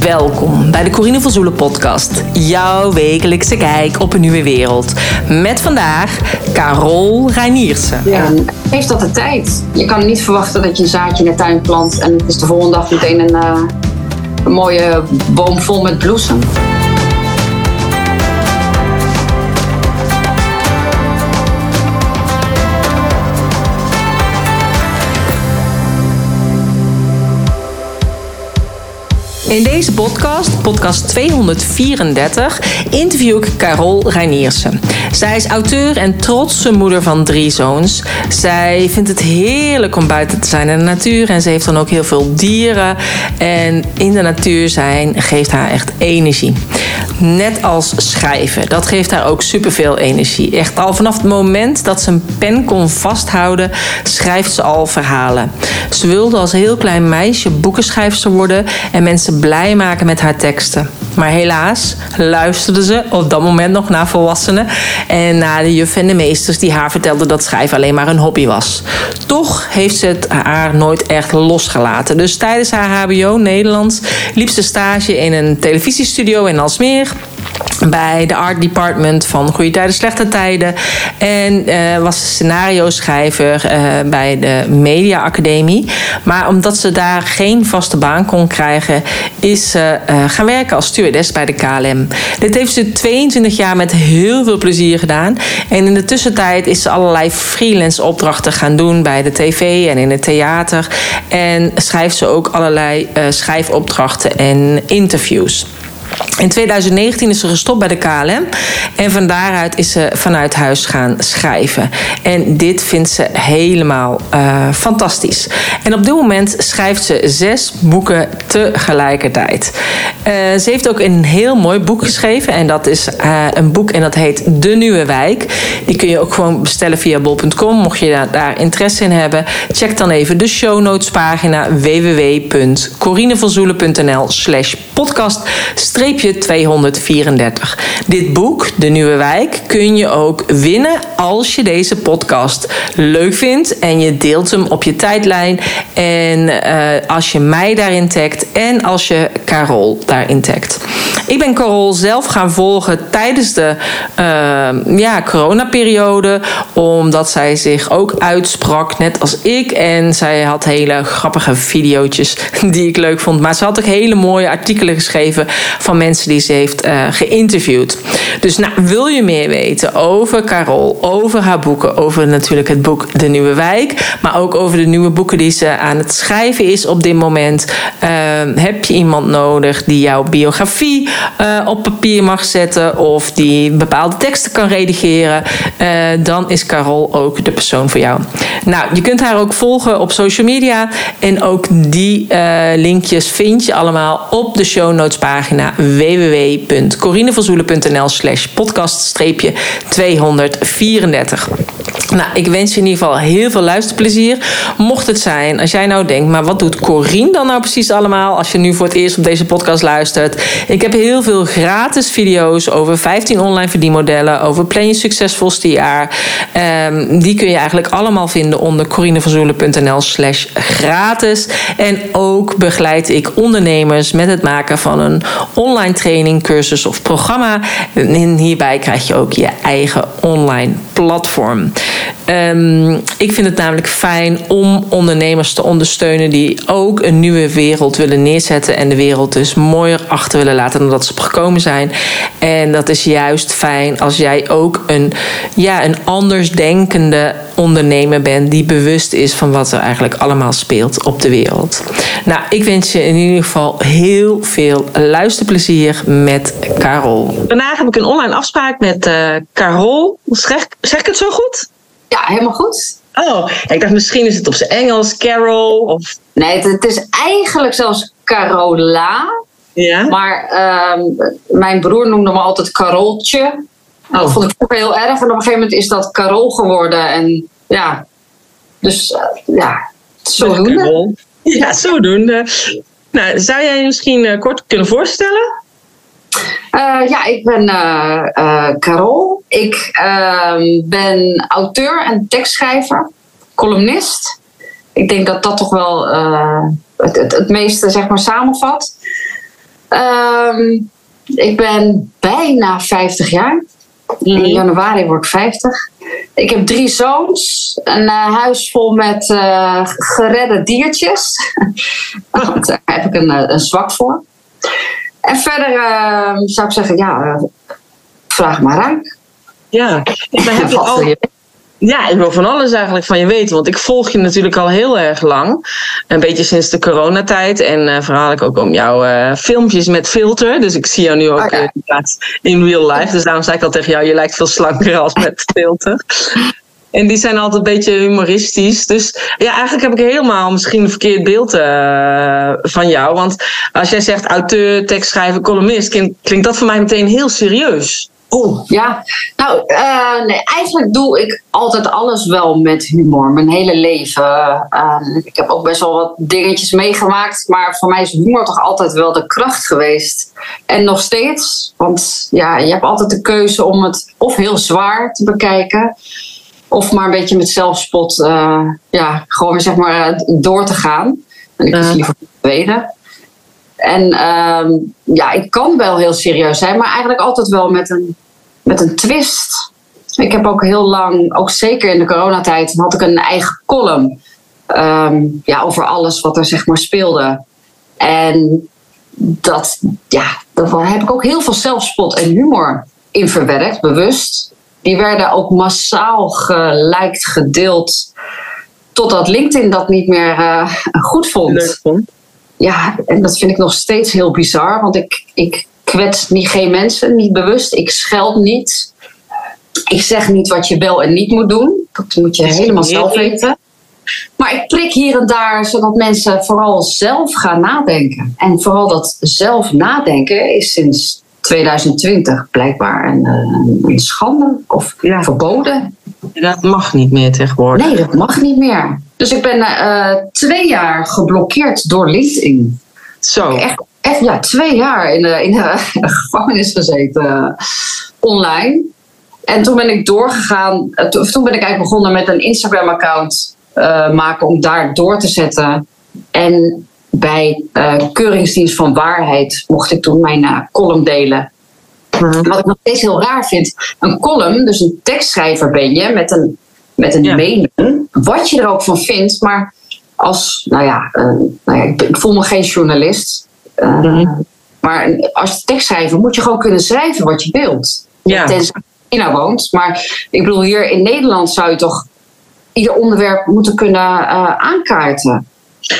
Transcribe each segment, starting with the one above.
Welkom bij de Corine van Zoelen podcast. Jouw wekelijkse kijk op een nieuwe wereld. Met vandaag Carol Reiniersen. Ja, heeft dat de tijd. Je kan niet verwachten dat je een zaadje in de tuin plant en het is de volgende dag meteen een, uh, een mooie boom vol met bloesem. In deze podcast, podcast 234, interview ik Carol Reiniersen. Zij is auteur en trotse moeder van drie zoons. Zij vindt het heerlijk om buiten te zijn in de natuur en ze heeft dan ook heel veel dieren. En in de natuur zijn geeft haar echt energie. Net als schrijven. Dat geeft haar ook superveel energie. Echt al vanaf het moment dat ze een pen kon vasthouden, schrijft ze al verhalen. Ze wilde als heel klein meisje boekenschrijfster worden en mensen blij maken met haar teksten. Maar helaas luisterde ze op dat moment nog naar volwassenen en naar de juf en de meesters die haar vertelden dat schrijven alleen maar een hobby was. Toch heeft ze het haar nooit echt losgelaten. Dus tijdens haar HBO Nederlands liep ze stage in een televisiestudio in Alsmeer bij de art department van Goede Tijden, Slechte Tijden. En uh, was scenario schrijver uh, bij de Media Academie. Maar omdat ze daar geen vaste baan kon krijgen, is ze uh, gaan werken als stewardess bij de KLM. Dit heeft ze 22 jaar met heel veel plezier gedaan. En in de tussentijd is ze allerlei freelance opdrachten gaan doen bij de tv en in het theater. En schrijft ze ook allerlei schrijfopdrachten en interviews. In 2019 is ze gestopt bij de KLM en van daaruit is ze vanuit huis gaan schrijven. En dit vindt ze helemaal uh, fantastisch. En op dit moment schrijft ze zes boeken tegelijkertijd. Uh, ze heeft ook een heel mooi boek geschreven en dat is uh, een boek en dat heet De Nieuwe Wijk. Die kun je ook gewoon bestellen via bol.com. Mocht je daar, daar interesse in hebben, check dan even de show notes pagina www.corinevanzoelen.nl slash podcast 234. Dit boek, De Nieuwe Wijk, kun je ook winnen als je deze podcast leuk vindt en je deelt hem op je tijdlijn. En uh, als je mij daarin tagt en als je Carol daarin tagt. Ik ben Carol zelf gaan volgen tijdens de uh, ja, coronaperiode, omdat zij zich ook uitsprak, net als ik. En zij had hele grappige video's die ik leuk vond. Maar ze had ook hele mooie artikelen geschreven van mensen die ze heeft uh, geïnterviewd. Dus nou, wil je meer weten over Carol, over haar boeken, over natuurlijk het boek De Nieuwe Wijk, maar ook over de nieuwe boeken die ze aan het schrijven is op dit moment, uh, heb je iemand nodig die jouw biografie uh, op papier mag zetten of die bepaalde teksten kan redigeren, dan is Carol ook de persoon voor jou. Nou, je kunt haar ook volgen op social media en ook die linkjes vind je allemaal op de show notes pagina www.corinevanzoelen.nl slash podcast-234. Nou, ik wens je in ieder geval heel veel luisterplezier. Mocht het zijn, als jij nou denkt, maar wat doet Corine dan nou precies allemaal als je nu voor het eerst op deze podcast luistert? Ik heb heel veel gratis video's over 15 online verdienmodellen, over plan je succesvolste jaar. Um, die kun je eigenlijk allemaal vinden onder corinevanzoelen.nl slash gratis. En ook begeleid ik ondernemers met het maken van een online training, cursus of programma. En hierbij krijg je ook je eigen online platform. Um, ik vind het namelijk fijn om ondernemers te ondersteunen die ook een nieuwe wereld willen neerzetten en de wereld dus mooier achter willen laten dan dat ze gekomen zijn. En dat is juist fijn als jij ook een, ja, een anders denkende ondernemer bent die bewust is van wat er eigenlijk allemaal speelt op de wereld. Nou, ik wens je in ieder geval heel veel luisterplezier met Carol. Vandaag heb ik een online afspraak met uh, Carol. Zeg, ik het zo goed? Ja, helemaal goed. Oh, ik dacht misschien is het op zijn Engels, Carol. Of... Nee, het, het is eigenlijk zelfs Carola. Ja. Maar uh, mijn broer noemde me altijd Caroltje. Oh. Dat vond ik ook heel erg. En op een gegeven moment is dat Carol geworden. En ja, dus uh, ja, zodoende. Ja, zodoende. Nou, zou jij je misschien uh, kort kunnen voorstellen? Uh, ja, ik ben uh, uh, Carol. Ik ehm, ben auteur en tekstschrijver, columnist. Ik denk dat dat toch wel het, het, het, meeste zeg maar, samenvat. Ehm, ik ben bijna 50 jaar. In Mhm. januari word ik 50. Ik heb drie zoons. Een eh, huis vol met eh, geredde diertjes. Daar heb ik een, eh, een zwak voor. En verder eh, zou ik zeggen, ja, vraag maar aan. Ja, maar heb je al, ja, ik wil van alles eigenlijk van je weten. Want ik volg je natuurlijk al heel erg lang. Een beetje sinds de coronatijd. En eh vooral ook om jouw eh, filmpjes met filter. Dus ik zie jou nu ook Oh, in real life. Dus daarom zei ik al tegen jou, je lijkt veel slanker als met filter. En die zijn altijd een beetje humoristisch. Dus ja, eigenlijk heb ik helemaal misschien een verkeerd beeld eh, van jou. Want als jij zegt auteur, tekstschrijver, columnist, klinkt, dat voor mij meteen heel serieus. Oeh, ja. Nou, eh, nee, eigenlijk doe ik altijd alles wel met humor. Mijn hele leven. Eh, ik heb ook best wel wat dingetjes meegemaakt. Maar voor mij is humor toch altijd wel de kracht geweest. En nog steeds. Want ja, je hebt altijd de keuze om het of heel zwaar te bekijken. Of maar een beetje met zelfspot. eh, ja, gewoon weer zeg maar eh, door te gaan. En ik kies liever voor het tweede. En ehm, ja, ik kan wel heel serieus zijn, maar eigenlijk altijd wel met een, met een twist. Ik heb ook heel lang, ook zeker in de coronatijd, had ik een eigen column. ehm, ja, over alles wat er zeg maar speelde. En dat, ja, daar heb ik ook heel veel zelfspot en humor in verwerkt, bewust. Die werden ook massaal geliked, gedeeld. Totdat LinkedIn dat niet meer eh, goed vond. Leuk vond. Ja, en dat vind ik nog steeds heel bizar. Want ik, ik kwets niet geen mensen, niet bewust. Ik scheld niet. Ik zeg niet wat je wel en niet moet doen. Dat moet je helemaal zelf weten. Maar ik prik hier en daar zodat mensen vooral zelf gaan nadenken. En vooral dat zelf nadenken is sinds 2020 blijkbaar een, eh, een schande of Ja. verboden. Dat mag niet meer tegenwoordig. Nee, dat mag niet meer. Dus ik ben eh, twee jaar geblokkeerd door LinkedIn. Zo. Echt, echt ja, twee jaar in de, in de gevangenis gezeten eh, online. En toen ben ik doorgegaan. eh, to- Toen ben ik eigenlijk begonnen met een Instagram-account eh, maken om daar door te zetten. En bij eh, Keuringsdienst van Waarheid mocht ik toen mijn eh, column delen. Mhm. Wat ik nog steeds heel raar vind, een column, dus een tekstschrijver ben je met een, met een Ja. mening, wat je er ook van vindt, maar als, nou ja, eh, nou ja ik, ik voel me geen journalist, Mhm. maar als tekstschrijver moet je gewoon kunnen schrijven wat je wilt. Ja. Tenzij je in China woont, maar ik bedoel, hier in Nederland zou je toch ieder onderwerp moeten kunnen aankaarten.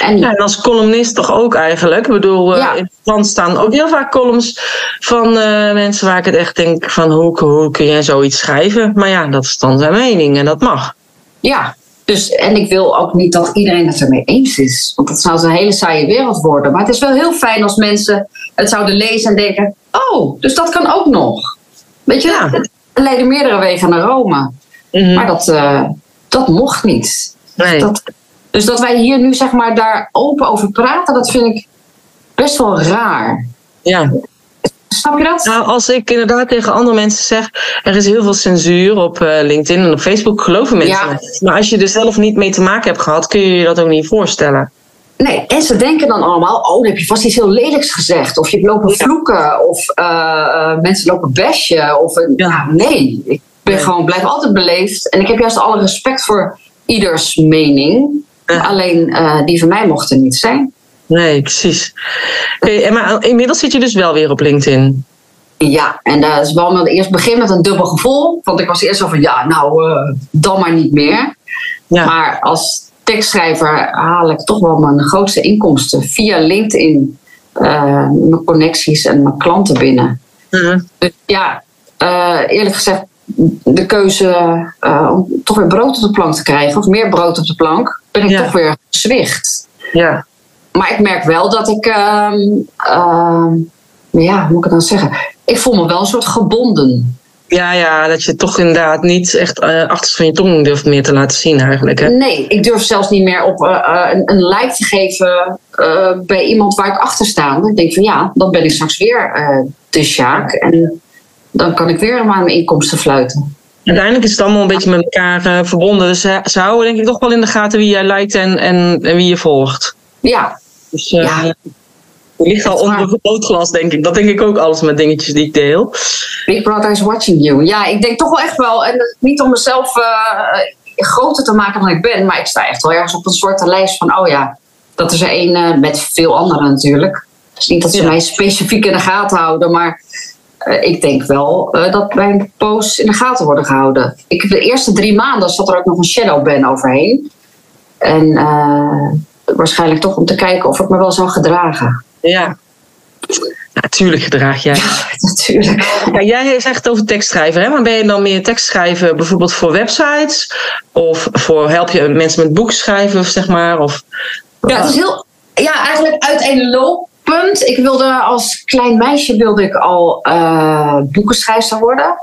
En Ja, en als columnist toch ook eigenlijk. Ik bedoel, eh, Ja. in het krant staan ook heel vaak columns van eh, mensen waar ik het echt denk van hoe, hoe kun jij zoiets schrijven? Maar ja, dat is dan zijn mening en dat mag. Ja, dus, en ik wil ook niet dat iedereen het ermee eens is. Want dat zou een hele saaie wereld worden. Maar het is wel heel fijn als mensen het zouden lezen en denken: oh, dus dat kan ook nog. Weet je, Ja. het leiden meerdere wegen naar Rome. Mhm. Maar dat, eh, dat mocht niet. nee. Dat, dus dat wij hier nu zeg maar daar open over praten, dat vind ik best wel raar. ja. Snap je dat? Nou, als ik inderdaad tegen andere mensen zeg, er is heel veel censuur op eh, LinkedIn en op Facebook, geloven mensen Ja. Maar als je er zelf niet mee te maken hebt gehad, kun je je dat ook niet voorstellen. Nee, en ze denken dan allemaal, oh, dan heb je vast iets heel lelijks gezegd. Of je hebt lopen vloeken, of eh, eh, mensen lopen bashen. Of, Ja. ja. nee, ik ben Nee. gewoon, blijf altijd beleefd. En ik heb juist alle respect voor ieders mening. Ja. Alleen eh, die van mij mochten niet zijn. Nee, precies. En maar inmiddels zit je dus wel weer op LinkedIn. Ja, en dat is wel met eerst begin met een dubbel gevoel. Want ik was eerst zo van, ja, nou, eh, dan maar niet meer. Ja. Maar als tekstschrijver haal ik toch wel mijn grootste inkomsten via LinkedIn. eh, mijn connecties en mijn klanten binnen. Mhm. Dus ja, eh, eerlijk gezegd, de keuze eh, om toch weer brood op de plank te krijgen, of meer brood op de plank, ben ik Ja. toch weer gezwicht. Ja. Maar ik merk wel dat ik, ehm, ehm, ja, hoe moet ik het dan zeggen? Ik voel me wel een soort gebonden. Ja, ja, dat je toch inderdaad niet echt eh achter van je tong durft meer te laten zien eigenlijk. Hè? Nee, ik durf zelfs niet meer op eh, een, een like te geven bij iemand waar ik achter sta. Ik denk van ja, dan ben ik straks weer de Sjaak. En dan kan ik weer aan mijn inkomsten fluiten. Uiteindelijk is het allemaal een beetje met elkaar eh, verbonden. Dus ze, ze houden denk ik toch wel in de gaten wie jij lijkt en, en, en wie je volgt. Ja, Dus, eh, Ja. Die ligt al onder het vergrootglas, denk ik. Dat denk ik ook alles met dingetjes die ik deel. Big Brother is watching you. Ja, ik denk toch wel echt wel. En niet om mezelf groter te maken dan ik ben. Maar ik sta echt wel ergens op een soort lijst van... Oh ja, dat is er één uh, met veel anderen natuurlijk. Dus niet dat ze mij specifiek in de gaten houden. Maar ik denk wel dat mijn posts in de gaten worden gehouden. Ik, de eerste drie maanden zat er ook nog een shadowban overheen. En waarschijnlijk toch om te kijken of ik me wel zou gedragen. Ja. Natuurlijk gedraag jij. Ja, natuurlijk. Ja, jij zegt over tekstschrijven, hè? maar ben je dan meer tekstschrijven bijvoorbeeld voor websites? Of voor help je mensen met boeken schrijven, zeg maar? Of, ja, het is heel, ja, eigenlijk Ik wilde als klein meisje wilde ik al uh, boekenschrijfster worden.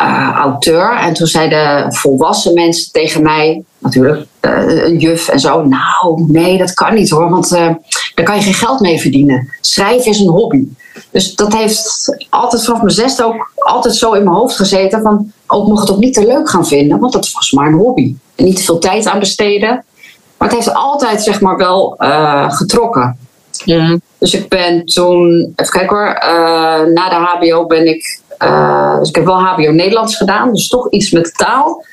Uh, auteur. En toen zeiden volwassen mensen tegen mij, natuurlijk uh, een juf en zo, nou nee, dat kan niet hoor, want daar kan je geen geld mee verdienen. Schrijven is een hobby. Dus dat heeft altijd vanaf mijn zesde ook altijd zo in mijn hoofd gezeten van, ook mocht het ook niet te leuk gaan vinden, want dat was maar een hobby. En niet te veel tijd aan besteden. Maar het heeft altijd zeg maar wel getrokken. Mm. Dus ik ben toen, even kijken hoor, na de HBO ben ik uh, dus ik heb wel HBO Nederlands gedaan, dus toch iets met taal.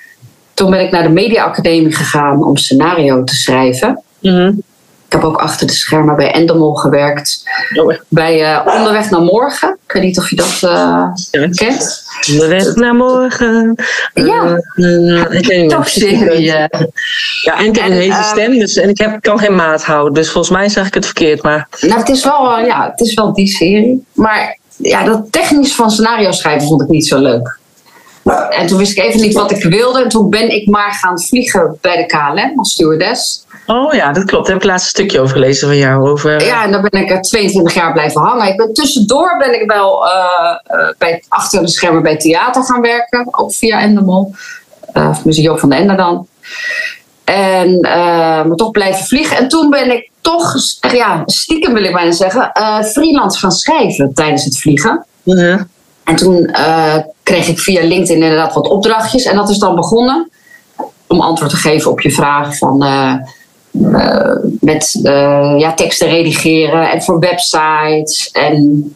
Toen ben ik naar de Media Academie gegaan om scenario te schrijven. Mm-hmm. Ik heb ook achter de schermen bij Endemol gewerkt. Oh. Bij uh, Onderweg naar Morgen. Ik weet niet of je dat uh, kent. Onderweg naar Morgen. Ja. niet Toch serie. Ja, en ik heb een hele stem, dus, en ik heb, kan geen maat houden. Dus volgens mij zeg ik het verkeerd. Maar... Nou, het is wel, ja, het is wel die serie. Maar ja, dat technisch van scenario schrijven vond ik niet zo leuk. En toen wist ik even niet wat ik wilde. En toen ben ik maar gaan vliegen bij de KLM als stewardess. Oh ja, dat klopt. Daar heb ik laatst een stukje over gelezen van jou. Over... Ja, en daar ben ik 22 jaar blijven hangen. Ik ben, tussendoor ben ik wel uh, bij, achter de schermen bij theater gaan werken. Ook via Endemol. Uh, Museum van de Ender dan. En maar toch blijven vliegen. En toen ben ik toch, ja, stiekem wil ik bijna zeggen, uh, freelance gaan schrijven tijdens het vliegen. En toen kreeg ik via LinkedIn inderdaad wat opdrachtjes. En dat is dan begonnen om antwoord te geven op je vraag van uh, met ja, teksten redigeren en voor websites. En,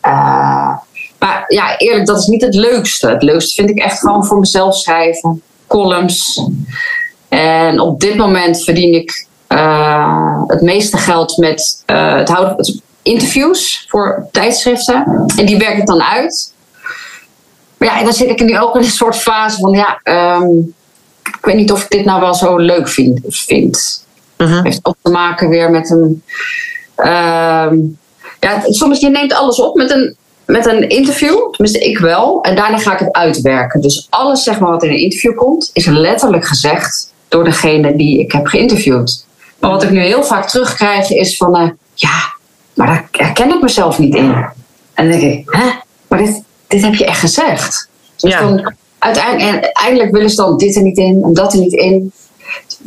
maar ja, eerlijk, dat is niet het leukste. Het leukste vind ik echt gewoon voor mezelf schrijven, columns. En op dit moment verdien ik het meeste geld met het houden interviews voor tijdschriften. En die werk ik dan uit. Maar ja, en dan zit ik nu ook in een soort fase van ja, um, ik weet niet of ik dit nou wel zo leuk vind. vind. Uh -huh. heeft ook te maken weer met een. Um, ja, soms je neemt alles op met een, met een interview, tenminste ik wel, en daarna ga ik het uitwerken. Dus alles zeg maar, wat in een interview komt, is letterlijk gezegd door degene die ik heb geïnterviewd. Maar wat ik nu heel vaak terugkrijg is van, uh, ja, maar daar herken ik mezelf niet in. En dan denk ik, hè, maar dit, dit heb je echt gezegd. Dus Ja. dan, uiteindelijk, eindelijk willen ze dan dit er niet in en dat er niet in.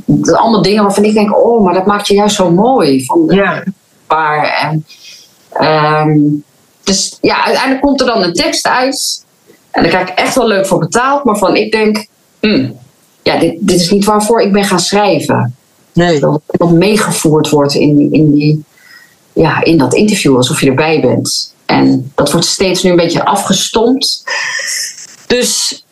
Dat allemaal dingen waarvan ik denk, oh, maar dat maakt je juist zo mooi. Van, Ja. waar. En, ehm, dus ja, uiteindelijk komt er dan een tekst uit. En daar krijg ik echt wel leuk voor betaald. Maar van ik denk, hm, ja, dit, dit is niet waarvoor ik ben gaan schrijven. Nee. Dat meegevoerd wordt in, in, die, ja, in dat interview, alsof je erbij bent. En dat wordt steeds nu een beetje afgestompt. Dus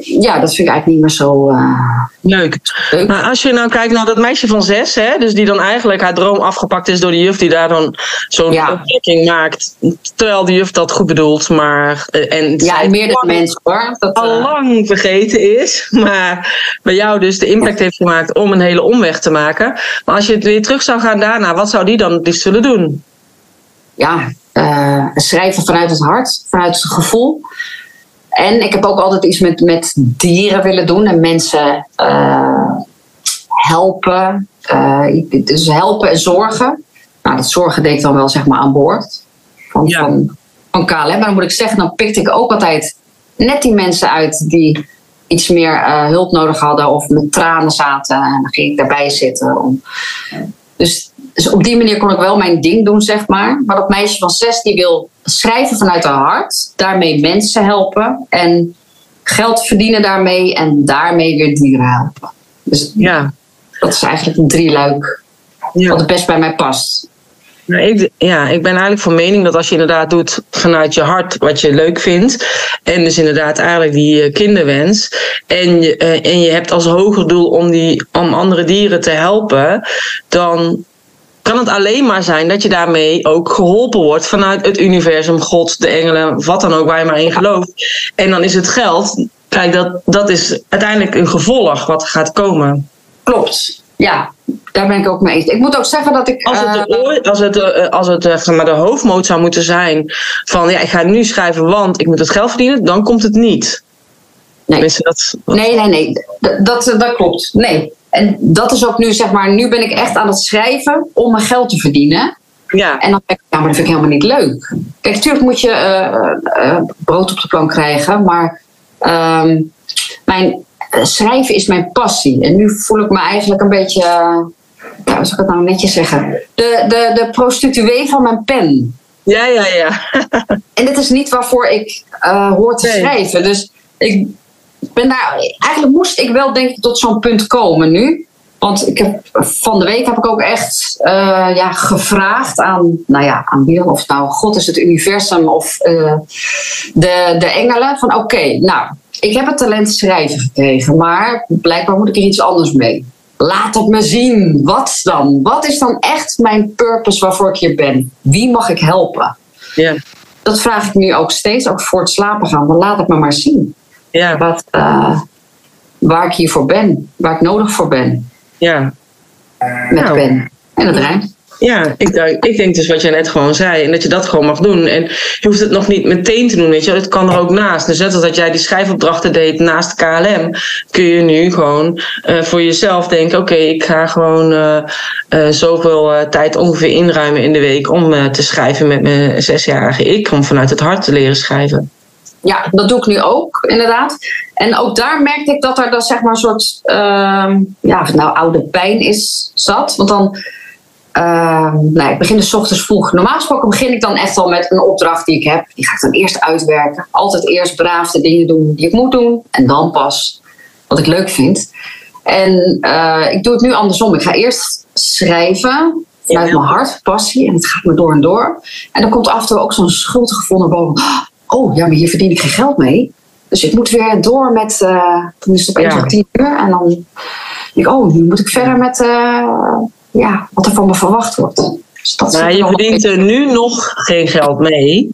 ja, dat vind ik eigenlijk niet meer zo eh, Leuk. leuk. Maar als je nou kijkt naar dat meisje van zes, hè, dus die dan eigenlijk haar droom afgepakt is door de juf die daar dan zo'n Ja. opmerking maakt. Terwijl de juf dat goed bedoelt, maar. eh, En Ja, en meerdere mensen hoor. Dat, al eh, lang vergeten is, maar bij jou dus de impact heeft gemaakt om een hele omweg te maken. Maar als je het weer terug zou gaan daarna, wat zou die dan het liefst zullen doen? ja, schrijven vanuit het hart, vanuit het gevoel. En ik heb ook altijd iets met, met dieren willen doen en mensen eh, helpen. Eh, dus helpen en zorgen. Nou, dat zorgen deed ik dan wel zeg maar aan boord van, Ja. van, van KLM. Maar dan moet ik zeggen, dan pikte ik ook altijd net die mensen uit die iets meer eh, hulp nodig hadden of met tranen zaten. En dan ging ik daarbij zitten. Om, dus, dus op die manier kon ik wel mijn ding doen, zeg maar. Maar dat meisje van zes die wil schrijven vanuit haar hart. Daarmee mensen helpen. En geld verdienen daarmee. En daarmee weer dieren helpen. Dus Ja. dat is eigenlijk een drieluik. ja. Wat het best bij mij past. Nou, ik, ja, ik ben eigenlijk van mening dat als je inderdaad doet vanuit je hart wat je leuk vindt. En dus inderdaad eigenlijk die eh, kinderwens. En je, eh, en je hebt als hoger doel om, die, om andere dieren te helpen. Dan kan het alleen maar zijn dat je daarmee ook geholpen wordt vanuit het universum, God, de engelen, wat dan ook waar je maar in gelooft. En dan is het geld, kijk, dat, dat is uiteindelijk een gevolg wat gaat komen. Klopt. Ja, daar ben ik ook mee eens. Ik moet ook zeggen dat ik. Als het, de, eh, als het, eh, als het maar de hoofdmoot zou moeten zijn van ja, ik ga nu schrijven, want ik moet het geld verdienen, dan komt het niet. Nee. Dat, Nee, nee, nee. D- Dat, dat klopt. Nee. En dat is ook nu, zeg maar, nu ben ik echt aan het schrijven om mijn geld te verdienen. ja, En dan denk ik, ja, maar dat vind ik helemaal niet leuk. Kijk, natuurlijk moet je eh, eh, brood op de plank krijgen, maar ehm, mijn eh, schrijven is mijn passie. En nu voel ik me eigenlijk een beetje, eh, ja, hoe zou ik het nou netjes zeggen? De, de, de prostituee van mijn pen. ja, ja, ja. En dit is niet waarvoor ik eh, hoor te Nee. schrijven. Dus ik ben daar. Eigenlijk moest ik wel, denk ik, tot zo'n punt komen nu. Want ik heb, van de week heb ik ook echt eh, ja, gevraagd aan, nou ja, aan wie of nou God is het universum of eh, de, de engelen. Van oké, nou, ik heb het talent schrijven gekregen, maar blijkbaar moet ik er iets anders mee. Laat het me zien. Wat dan? Wat is dan echt mijn purpose waarvoor ik hier ben? Wie mag ik helpen? ja, dat vraag ik nu ook steeds, ook voor het slapen gaan. Dan laat het me maar zien. Ja, Wat, eh, waar ik hiervoor ben. Waar ik nodig voor ben. ja. Met Nou. pen. En het rijmt. Ja, ik, denk- ik denk dus wat jij net gewoon zei. En dat je dat gewoon mag doen. En je hoeft het nog niet meteen te doen, weet je. Het kan er ook naast. Dus net als dat jij die schrijfopdrachten deed naast KLM, kun je nu gewoon eh, voor jezelf denken: oké, ik ga gewoon eh, zoveel tijd ongeveer inruimen in de week om te schrijven met mijn zesjarige ik. Om vanuit het hart te leren schrijven. Ja, dat doe ik nu ook, inderdaad. En ook daar merkte ik dat er dan zeg maar een soort, ehm, ja, of het nou oude pijn is, zat. Want dan, nou, ik begin de 's ochtends vroeg. Normaal gesproken begin ik dan echt al met een opdracht die ik heb. Die ga ik dan eerst uitwerken. Altijd eerst braaf de dingen doen die ik moet doen. En dan pas wat ik leuk vind. En eh, ik doe het nu andersom. Ik ga eerst schrijven vanuit Ja. mijn hart, passie. En het gaat me door en door. En dan komt af en toe ook zo'n schuldgevoel naar boven. Oh, ja, maar hier verdien ik geen geld mee. Dus ik moet weer door met... eh toen is het opeens Ja. tien uur. En dan denk ik, oh, nu moet ik verder met... eh, ja, wat er van me verwacht wordt. Dus dat Maar je verdient er nu nog geen geld mee.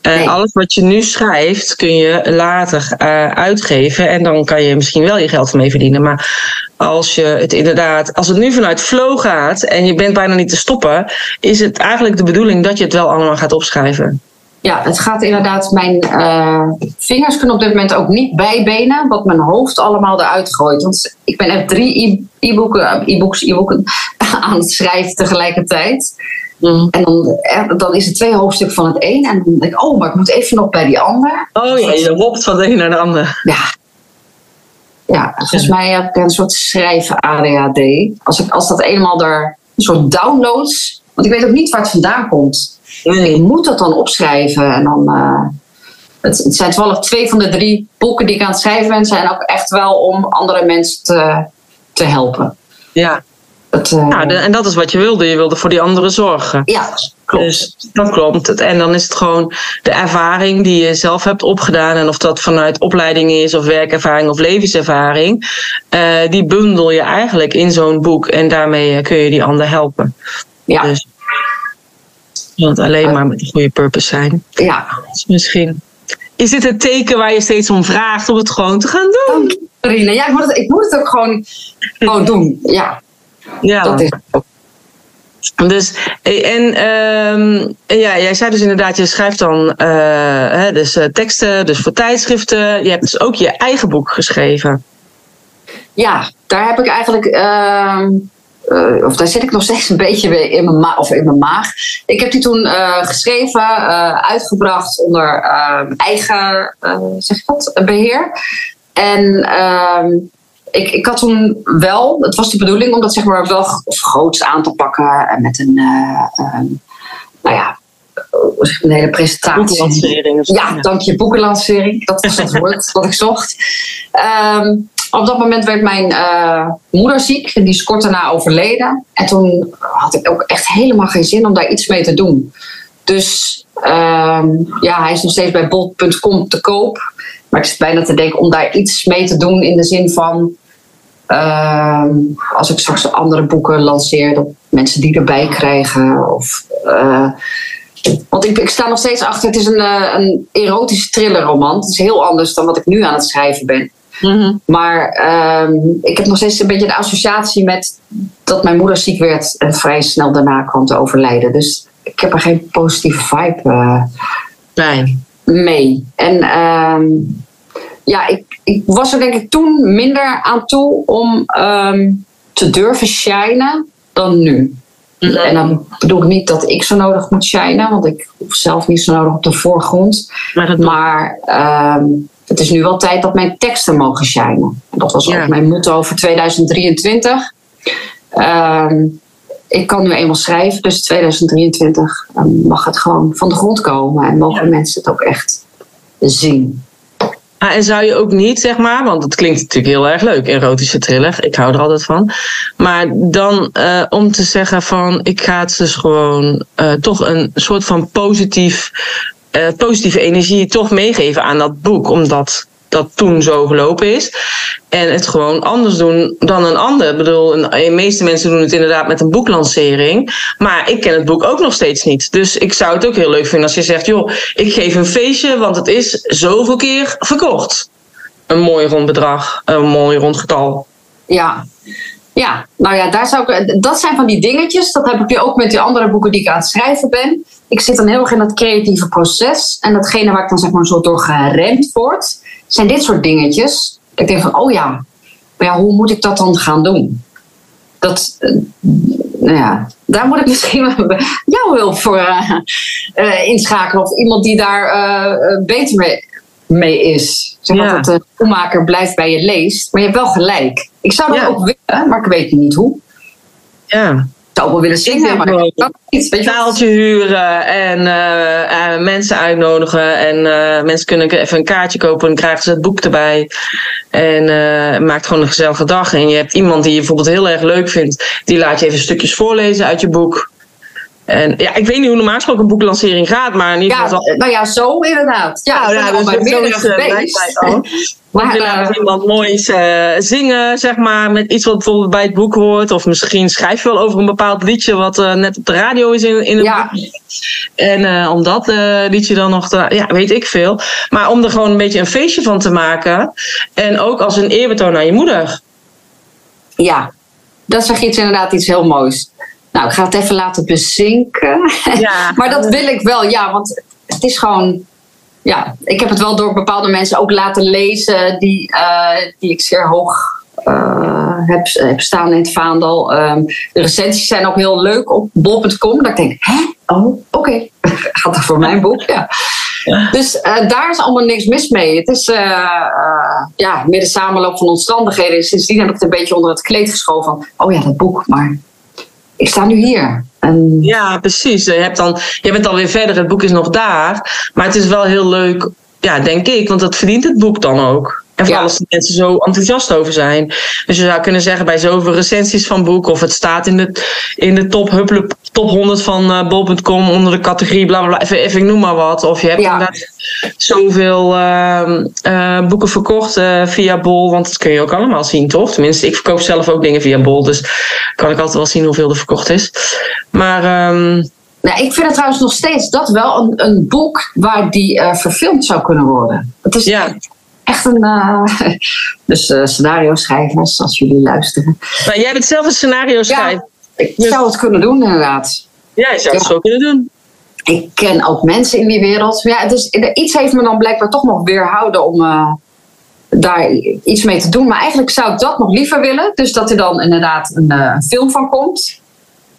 Eh, Nee. Alles wat je nu schrijft kun je later eh, uitgeven. En dan kan je misschien wel je geld mee verdienen. Maar als je het inderdaad, als het nu vanuit flow gaat en je bent bijna niet te stoppen, is het eigenlijk de bedoeling dat je het wel allemaal gaat opschrijven. Ja, het gaat inderdaad. Mijn eh, vingers kunnen op dit moment ook niet bijbenen, wat mijn hoofd allemaal eruit gooit. Want ik ben echt drie e-boeken, e-books, e-boeken aan het schrijven tegelijkertijd. En dan, eh, dan is het twee hoofdstukken van het een. En dan denk ik, oh, maar ik moet even nog bij die ander. Oh ja, je hopt van de een naar de ander. Ja. Ja, volgens mij heb ik een soort schrijven ADHD. Als, ik, als dat eenmaal er een soort downloads. Want ik weet ook niet waar het vandaan komt. Ik moet dat dan opschrijven. En dan, eh, het, het zijn toevallig twee van de drie boeken die ik aan het schrijven ben. zijn ook echt wel om andere mensen te, te helpen. Ja, Het, eh, ja de- en dat is wat je wilde. Je wilde voor die anderen zorgen. ja, klopt. Dus dat klopt. En dan is het gewoon de ervaring die je zelf hebt opgedaan. En of dat vanuit opleiding is, of werkervaring of levenservaring. eh, die bundel je eigenlijk in zo'n boek. En daarmee kun je die ander helpen. ja, Dus want alleen maar met een goede purpose zijn. ja. Dus misschien. Is dit het teken waar je steeds om vraagt om het gewoon te gaan doen? Dank. Ja, ik moet het, ik moet het ook gewoon, gewoon doen. Ja, Ja. dat is ook. Dus, eh, en ehm, en ja, jij zei dus inderdaad, je schrijft dan eh, hè, dus, eh, teksten, dus voor tijdschriften. Je hebt dus ook je eigen boek geschreven. Ja, daar heb ik eigenlijk. ehm, eh, of daar zit ik nog steeds een beetje weer in mijn, ma of in mijn maag. Ik heb die toen eh, geschreven, eh, uitgebracht onder eigen zeg dat, beheer. En ehm, ik, ik had toen wel, het was de bedoeling om dat zeg maar wel groots aan te pakken. En met een, eh, ehm, nou ja, een hele presentatie. Ja, dank je, boekenlancering. Dat was het woord wat ik zocht. Ehm, Op dat moment werd mijn uh, moeder ziek. Die is kort daarna overleden. En toen had ik ook echt helemaal geen zin om daar iets mee te doen. Dus uh, ja, hij is nog steeds bij bol.com te koop. Maar ik zit bijna te denken om daar iets mee te doen in de zin van. Uh, als ik straks andere boeken lanceer, dat mensen die erbij krijgen. Of, uh, want ik, ik, sta nog steeds achter, het is een, uh, een erotische thrillerroman. Het is heel anders dan wat ik nu aan het schrijven ben. Mm-hmm. Maar um, ik heb nog steeds een beetje de associatie met dat mijn moeder ziek werd en vrij snel daarna kwam te overlijden. Dus ik heb er geen positieve vibe uh, nee. mee. En um, ja, ik, ik, was er denk ik toen minder aan toe om um, te durven shinen dan nu. Mm-hmm. En dan bedoel ik niet dat ik zo nodig moet shinen, want ik hoef zelf niet zo nodig op de voorgrond. Maar, maar um, het is nu wel tijd dat mijn teksten mogen shinen. En dat was ja. ook mijn motto voor 2023. Um, ik kan nu eenmaal schrijven, dus 2023 mag het gewoon van de grond komen en mogen ja. mensen het ook echt zien. Ah, en zou je ook niet, zeg maar, want het klinkt natuurlijk heel erg leuk, erotische thriller, ik hou er altijd van. Maar dan uh, om te zeggen van, ik ga het dus gewoon uh, toch een soort van positief, uh, positieve energie toch meegeven aan dat boek, omdat dat toen zo gelopen is. En het gewoon anders doen dan een ander. Ik bedoel, de meeste mensen doen het inderdaad met een boeklancering. Maar ik ken het boek ook nog steeds niet. Dus ik zou het ook heel leuk vinden als je zegt: joh, ik geef een feestje, want het is zoveel keer verkocht. Een mooi rond bedrag, een mooi rond getal. Ja. Ja, nou ja, daar zou ik, dat zijn van die dingetjes. Dat heb ik nu ook met die andere boeken die ik aan het schrijven ben. Ik zit dan heel erg in dat creatieve proces. En datgene waar ik dan zeg maar zo door geremd word, zijn dit soort dingetjes. Ik denk van, oh ja, maar ja, hoe moet ik dat dan gaan doen? Dat, uh, nou ja, daar moet ik misschien jouw hulp voor uh, uh, inschakelen. Of iemand die daar beter mee, mee is. Zeg maar ja. dat de schoenmaker blijft bij je leest. Maar je hebt wel gelijk. Ik zou dat ja. ook willen, maar ik weet niet hoe. Ja, zou wel willen zingen, maar ik kan niet. Weet taaltje huren en uh, uh, mensen uitnodigen. En uh, mensen kunnen even een kaartje kopen en krijgen ze het boek erbij. En maakt gewoon een gezellige dag. En je hebt iemand die je bijvoorbeeld heel erg leuk vindt, die laat je even stukjes voorlezen uit je boek. En ja, ik weet niet hoe normaal gesproken een boeklancering gaat, maar in ieder geval. Ja, nou ja, zo inderdaad. Ja, nou, ja, dus bij meerdere geweest. Maar uh, iemand moois uh, zingen, zeg maar, met iets wat bijvoorbeeld bij het boek hoort. Of misschien schrijf je wel over een bepaald liedje wat uh, net op de radio is in, in het ja. boek. En om dat liedje dan nog te, ja, weet ik veel. Maar om er gewoon een beetje een feestje van te maken. En ook als een eerbetoon aan je moeder. Ja, dat zeg je iets inderdaad iets heel moois. Nou, ik ga het even laten bezinken. Ja. maar dat wil ik wel, ja, want het is gewoon ja, ik heb het wel door bepaalde mensen ook laten lezen die, uh, die ik zeer hoog uh, heb, heb staan in het vaandel. Um, de recensies zijn ook heel leuk op bol.com. Dat ik denk, hè? Oh, oké. Okay. Gaat dat voor mijn boek? Ja. ja. Dus uh, daar is allemaal niks mis mee. Het is ja, meer de samenloop van omstandigheden. Sindsdien heb ik het een beetje onder het kleed geschoven van, oh ja, dat boek, maar ik sta nu hier. Ja, precies. Je, hebt dan, je bent alweer verder, het boek is nog daar. Maar het is wel heel leuk, ja, denk ik, want dat verdient het boek dan ook. En vooral ja. als de mensen zo enthousiast over zijn. Dus je zou kunnen zeggen bij zoveel recensies van boeken, of het staat in de, in de top, huppele, top 100 van uh, bol.com onder de categorie, bla bla bla, even, even ik noem maar wat. Of je hebt ja. inderdaad zoveel uh, uh, boeken verkocht via Bol, want dat kun je ook allemaal zien, toch? Tenminste, ik verkoop zelf ook dingen via Bol, dus kan ik altijd wel zien hoeveel er verkocht is. Maar. Um, nou, ik vind het trouwens nog steeds dat wel een, een boek waar die uh, verfilmd zou kunnen worden. Het is ja. Echt een. Uh, dus uh, scenario schrijvers, als jullie luisteren. Maar jij bent zelf een scenario schrijver. Ja, ik zou het kunnen doen, inderdaad. Ja, je zou het zo kunnen doen. Ik ken ook mensen in die wereld. Ja, is, iets heeft me dan blijkbaar toch nog weerhouden om daar iets mee te doen. Maar eigenlijk zou ik dat nog liever willen. Dus dat er dan inderdaad een film van komt.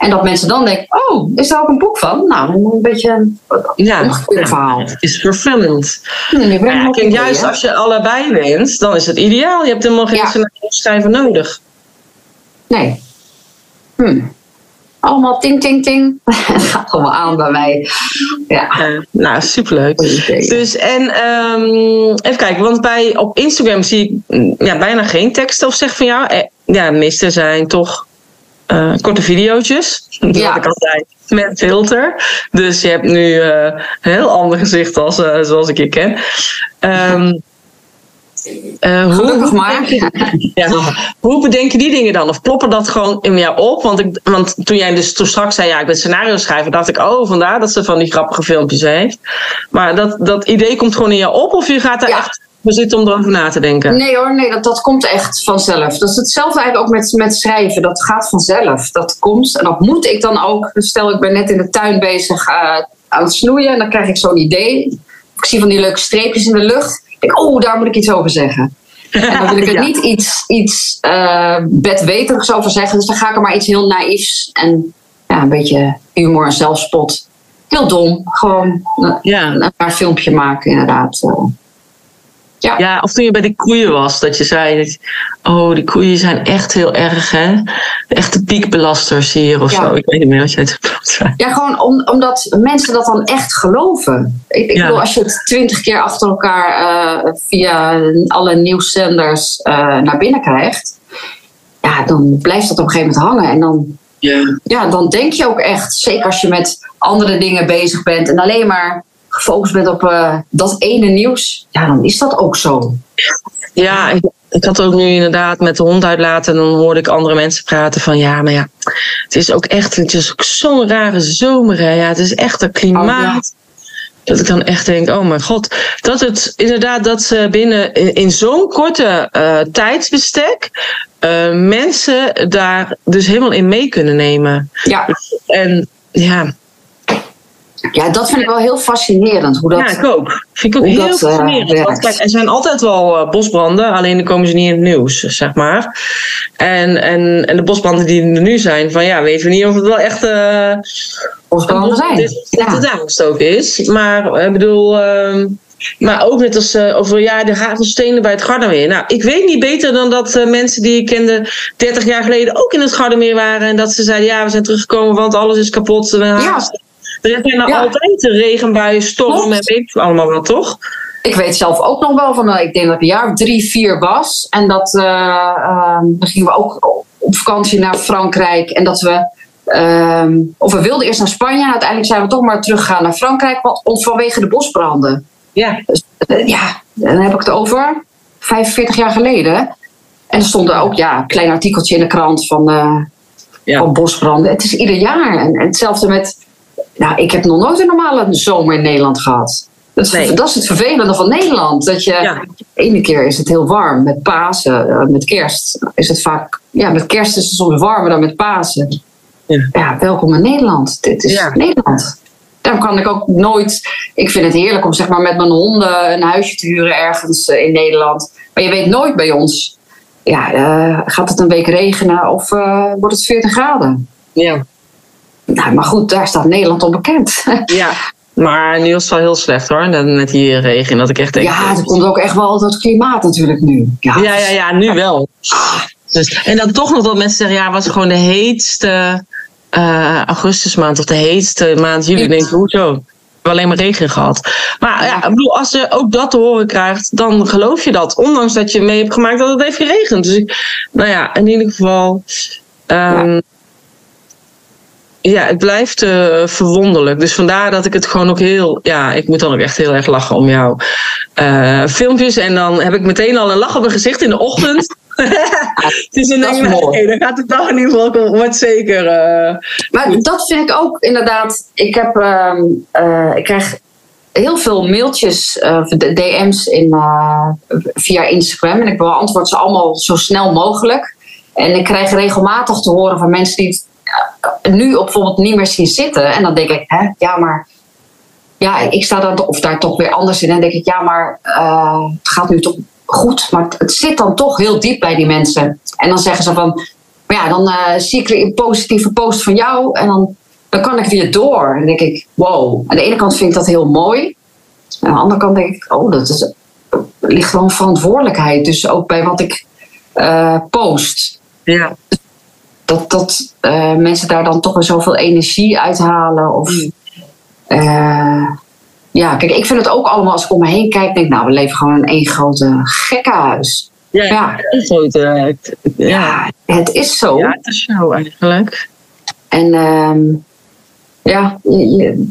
En dat mensen dan denken, oh, is daar ook een boek van? Nou, een beetje een ja, omgekeerde verhaal. Het is vervullend. Nee, ja, kijk, juist als je allebei wint, dan is het ideaal. Je hebt helemaal geen Ja. schrijver nodig. Nee. Hm. allemaal ting, ting, ting. Het gaat allemaal aan bij mij. Ja. nou, superleuk. Dus en ehm, even kijken, want bij, op Instagram zie ik mm, ja, bijna geen teksten of zeg van jou. Eh, ja, de meeste zijn toch uh, korte video's. Ja. Wat ik altijd met filter. Dus je hebt nu uh, een heel ander gezicht als, uh, zoals ik je ken. Um, Gelukkig hoe, maar. ja, hoe bedenk je die dingen dan? Of ploppen dat gewoon in jou op? Want, ik, want toen jij dus toen straks zei, ja, ik ben scenario schrijver, dacht ik, oh, vandaar dat ze van die grappige filmpjes heeft. Maar dat, dat idee komt gewoon in jou op, of je gaat er echt zitten om erover na te denken. Nee hoor, nee, dat, dat komt echt vanzelf. Dat is hetzelfde eigenlijk ook met, met schrijven. Dat gaat vanzelf. Dat komt en dat moet ik dan ook. Stel, ik ben net in de tuin bezig uh, aan het snoeien en dan krijg ik zo'n idee. Ik zie van die leuke streepjes in de lucht. Ik denk, oh, daar moet ik iets over zeggen. En dan wil ik er niet iets, iets uh, bedweterigs over zeggen. Dus dan ga ik er maar iets heel naïefs en ja, een beetje humor en zelfspot. Heel dom. Gewoon ja. een, paar filmpje maken, inderdaad. Ja. ja, of toen je bij de koeien was, dat je zei: Oh, die koeien zijn echt heel erg, hè? Echte piekbelasters hier of zo. Ik weet niet meer wat jij het zei. Ja, gewoon om, omdat mensen dat dan echt geloven. Ik, ik bedoel, als je het twintig keer achter elkaar uh, via alle nieuwszenders uh, naar binnen krijgt, ja, dan blijft dat op een gegeven moment hangen. En dan, ja. Ja, dan denk je ook echt, zeker als je met andere dingen bezig bent en alleen maar gefocust bent op uh, dat ene nieuws, ja, dan is dat ook zo. Ja, ik, ik, had ook nu inderdaad met de hond uitlaten en dan hoorde ik andere mensen praten van ja, maar ja, het is ook echt, het is ook zo'n rare zomer. Hè. Ja, het is echt een klimaat. Oh, dat ik dan echt denk, oh mijn god. Dat het inderdaad, dat ze binnen in, zo'n korte uh, tijdsbestek uh, mensen daar dus helemaal in mee kunnen nemen. Ja. En ja, ja, dat vind ik wel heel fascinerend. Hoe dat, ja, ik ook. Vind ik ook heel dat, eh, fascinerend. kijk, er zijn altijd wel uh, bosbranden, alleen dan komen ze niet in het nieuws, zeg maar. En, en, en de bosbranden die er nu zijn, van ja, weten we niet of het wel echt. Uh, bosbranden zijn. Dat het aangestoken is. Maar ik bedoel. Uh, maar ook net als uh, over ja, de hagelstenen bij het Gardameer. Nou, ik weet niet beter dan dat uh, mensen die ik kende 30 jaar geleden ook in het Gardameer waren. En dat ze zeiden: ja, we zijn teruggekomen, want alles is kapot. ja. Er zijn er altijd regenbuien, stormen en weet allemaal wel, toch? Ik weet zelf ook nog wel van, uh, ik denk dat het een jaar of drie, vier was. En dat uh, uh, dan gingen we ook op vakantie naar Frankrijk. En dat we, ehm, of we wilden eerst naar Spanje. En uiteindelijk zijn we toch maar teruggegaan naar Frankrijk. Want, vanwege de bosbranden. Ja. Dus, eh, ja, dan heb ik het over 45 jaar geleden. En er stond er ook ja, een klein artikeltje in de krant van, ja. van bosbranden. Het is ieder jaar. En, en hetzelfde met nou, ik heb nog nooit een normale zomer in Nederland gehad. Dat is, dat is het vervelende van Nederland. Dat je, ja. de ene keer is het heel warm met Pasen, eh, met kerst. Is het vaak, ja, met kerst is het soms warmer dan met Pasen. Ja, ja welkom in Nederland. Dit is Nederland. Daarom kan ik ook nooit. Ik vind het heerlijk om zeg maar, met mijn honden een huisje te huren ergens eh, in Nederland. Maar je weet nooit bij ons. Ja, uh, gaat het een week regenen of uh, wordt het 40 graden? Ja. Nou, maar goed, daar staat Nederland op bekend. Ja, maar nu is het wel heel slecht hoor, met die regen. Dat ik echt denk, ja, er komt ook echt wel het klimaat natuurlijk nu. Ja, ja, ja, ja nu wel. Dus, en dan toch nog dat mensen zeggen, ja, was gewoon de heetste uh, augustusmaand of de heetste maand juli. Ik denk, hoezo? We hebben alleen maar regen gehad. Maar ja, ik bedoel, als je ook dat te horen krijgt, dan geloof je dat. Ondanks dat je mee hebt gemaakt dat het heeft geregend. Dus ik, nou ja, in ieder geval. Um, ja, het blijft uh, verwonderlijk. Dus vandaar dat ik het gewoon ook heel. Ja, ik moet dan ook echt heel erg lachen om jouw uh, filmpjes. En dan heb ik meteen al een lach op mijn gezicht in de ochtend. dus dan denk ik, dan gaat het dag in ieder geval wordt zeker. Uh, maar dat vind ik ook inderdaad. Ik, heb, uh, ik krijg heel veel mailtjes, DM's in, via Instagram. En ik beantwoord ze allemaal zo snel mogelijk. En ik krijg regelmatig te horen van mensen die nu bijvoorbeeld niet meer zien zitten. En dan denk ik, hè, ja, maar ja, ik sta dan of daar toch weer anders in. En dan denk ik, ja, maar uh, het gaat nu toch goed. Maar het, zit dan toch heel diep bij die mensen. En dan zeggen ze van, ja, dan uh, zie ik een positieve post van jou. En dan, dan kan ik weer door. En denk ik, wow. Aan de ene kant vind ik dat heel mooi. aan de andere kant denk ik, oh, dat is, ligt gewoon verantwoordelijkheid. Dus ook bij wat ik uh, post. Ja dat, dat mensen daar dan toch weer zoveel energie uithalen. Of, mm. ja, kijk, ik vind het ook allemaal als ik om me heen kijk, denk nou, we leven gewoon in één grote gekkenhuis. Ja, ja. Het, ja. ja, het is zo. Ja, het is zo eigenlijk. En ehm, ja, je,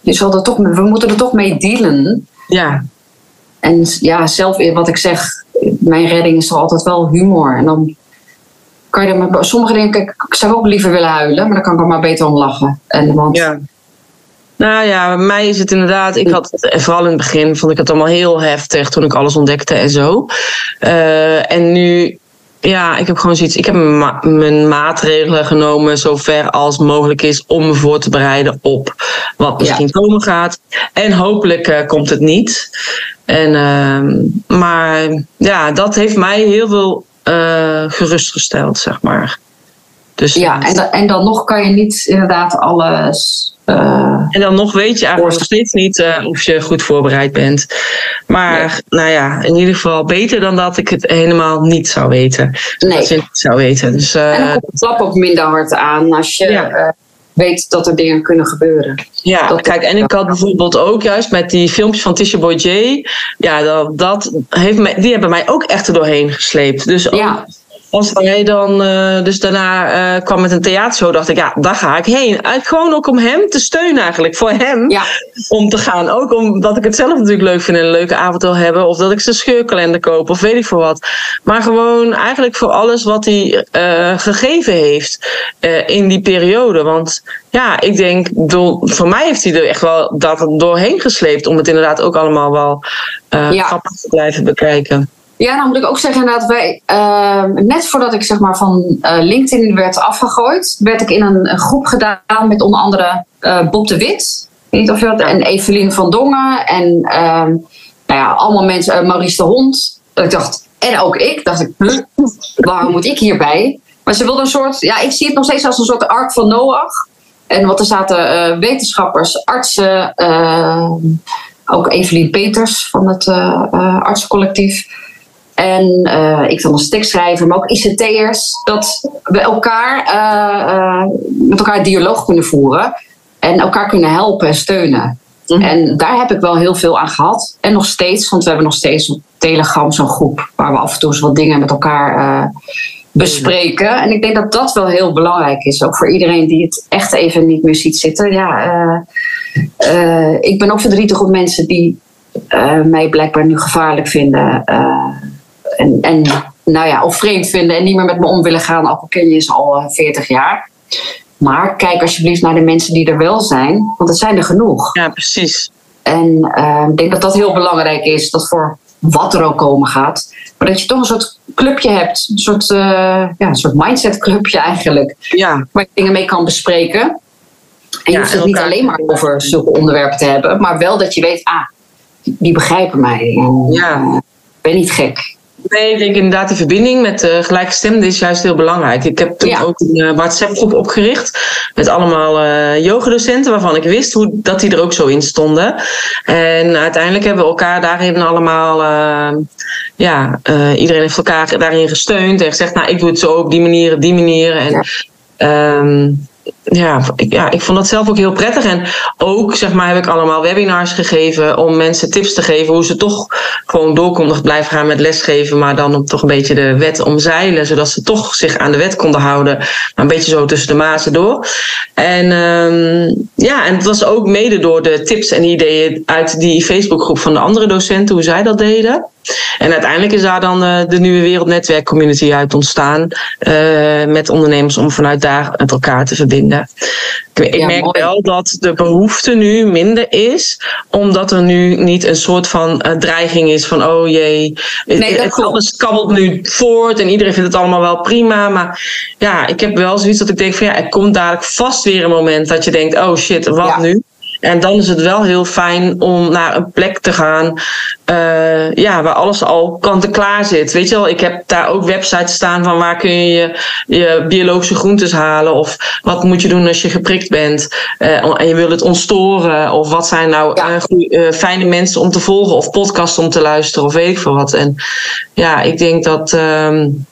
je, zal er toch, we moeten er toch mee dealen. Ja. En ja, zelf wat ik zeg, mijn redding is toch altijd wel humor. En dan kan je met sommige dingen, kijk, ik zou ook liever willen huilen, maar dan kan ik er maar beter om lachen. En, want, ja. Nou ja, bij mij is het inderdaad. Ik had het, vooral in het begin vond ik het allemaal heel heftig toen ik alles ontdekte en zo. Uh, en nu ja, ik heb gewoon zoiets. Ik heb mijn maatregelen genomen zover als mogelijk is om me voor te bereiden op wat misschien komen gaat. En hopelijk uh, komt het niet. En, uh, maar ja, dat heeft mij heel veel uh, gerustgesteld, zeg maar. Dus, ja, en, dan, en dan nog kan je niet inderdaad alles uh, en dan nog weet je eigenlijk nog steeds niet uh, of je goed voorbereid bent. Maar nou ja, in ieder geval beter dan dat ik het helemaal niet zou weten. Nee. Dat ik niet zou weten. Dus, uh, en dan komt het klap ook minder hard aan als je weet dat er dingen kunnen gebeuren. Ja, dat kijk, en ik had bijvoorbeeld ook juist met die filmpjes van Tisha Boy J. Ja, dat, dat heeft mij, die hebben mij ook echt er doorheen gesleept. Dus ook, ja als hij dan uh, dus daarna uh, kwam met een theatershow, dacht ik, ja, daar ga ik heen. gewoon ook om hem te steunen eigenlijk, voor hem ja. om te gaan. Ook omdat ik het zelf natuurlijk leuk vind en een leuke avond wil hebben. Of dat ik zijn scheurkalender koop of weet ik voor wat. Maar gewoon eigenlijk voor alles wat hij uh, gegeven heeft in die periode. Want ja, ik denk, door, voor mij heeft hij er echt wel dat doorheen gesleept om het inderdaad ook allemaal wel ja. grappig te blijven bekijken. Ja, dan moet ik ook zeggen dat wij, uh, net voordat ik zeg maar van uh, LinkedIn werd afgegooid, werd ik in een, een groep gedaan met onder andere uh, Bob de Wit. Niet of je dat, en Evelien van Dongen en uh, nou ja, allemaal mensen, eh, Maurice de Hond. Ik dacht, en ook ik, dacht ik, huh, waarom moet ik hierbij? Maar ze wilden een soort, ja, ik zie het nog steeds als een soort ark van Noach. En wat er zaten wetenschappers, artsen, ook Evelien Peters van het artsencollectief en uh, ik wil een tekst schrijven, maar ook ICT'ers. Dat we elkaar uh, uh, met elkaar dialoog kunnen voeren. En elkaar kunnen helpen en steunen. Mhm. En daar heb ik wel heel veel aan gehad. En nog steeds, want we hebben nog steeds op Telegram zo'n groep waar we af en toe eens wat dingen met elkaar bespreken. En ik denk dat dat wel heel belangrijk is. Ook voor iedereen die het echt even niet meer ziet zitten. Ja, ik ben ook verdrietig op mensen die mij blijkbaar nu gevaarlijk vinden en, en nou ja, of vreemd vinden en niet meer met me om willen gaan, al ken je ze al 40 eh, jaar. Maar kijk alsjeblieft naar de mensen die er wel zijn, want het zijn er genoeg. Ja, precies. En uh, ik denk dat dat heel belangrijk is, dat voor wat er ook komen gaat. Maar dat je toch een soort clubje hebt, een soort, uh, ja, een soort mindset clubje eigenlijk. Ja. Waar je dingen mee kan bespreken. En je hoeft het niet alleen maar over zulke onderwerpen te hebben, maar wel dat je weet, ah, die begrijpen mij. En, ja. ik ben niet gek. Nee, ik denk inderdaad die verbinding met uh, gelijkgestemden is juist heel belangrijk. Ik heb toen ook een uh, WhatsApp-groep opgericht met allemaal uh, yogadocenten waarvan ik wist hoe, dat die er ook zo in stonden. En uiteindelijk hebben we elkaar daarin allemaal, ja, iedereen heeft elkaar daarin gesteund en gezegd, nou ik doe het zo op die manier, op die manier. En, ja. Um, ja, ik, ja, ik vond dat zelf ook heel prettig. En ook zeg maar, heb ik allemaal webinars gegeven om mensen tips te geven hoe ze toch gewoon door konden blijven gaan met lesgeven, maar dan op toch een beetje de wet omzeilen, zodat ze toch zich aan de wet konden houden, maar een beetje zo tussen de mazen door. En um, ja, en het was ook mede door de tips en ideeën uit die Facebookgroep van de andere docenten, hoe zij dat deden. En uiteindelijk is daar dan uh, de nieuwe wereldnetwerk community uit ontstaan. Uh, met ondernemers om vanuit daar met elkaar te verbinden. Ik, ja, merk wel dat de behoefte nu minder is. Omdat er nu niet een soort van uh, dreiging is van oh jee. Nee, het, alles kabbelt nu voort en iedereen vindt het allemaal wel prima. Maar ja, ik heb wel zoiets dat ik denk van ja, er komt dadelijk vast weer een moment dat je denkt, oh shit, wat ja. nu? En dan is het wel heel fijn om naar een plek te gaan uh, ja, waar alles al kant-en-klaar zit. Weet je wel, ik heb daar ook websites staan van waar kun je je, je biologische groentes halen. Of wat moet je doen als je geprikt bent uh, en je wil het ontstoren. Of wat zijn nou ja. uh, goeie, fijne mensen om te volgen. Of podcasts om te luisteren of weet ik veel wat. En ja, ik denk dat... Um,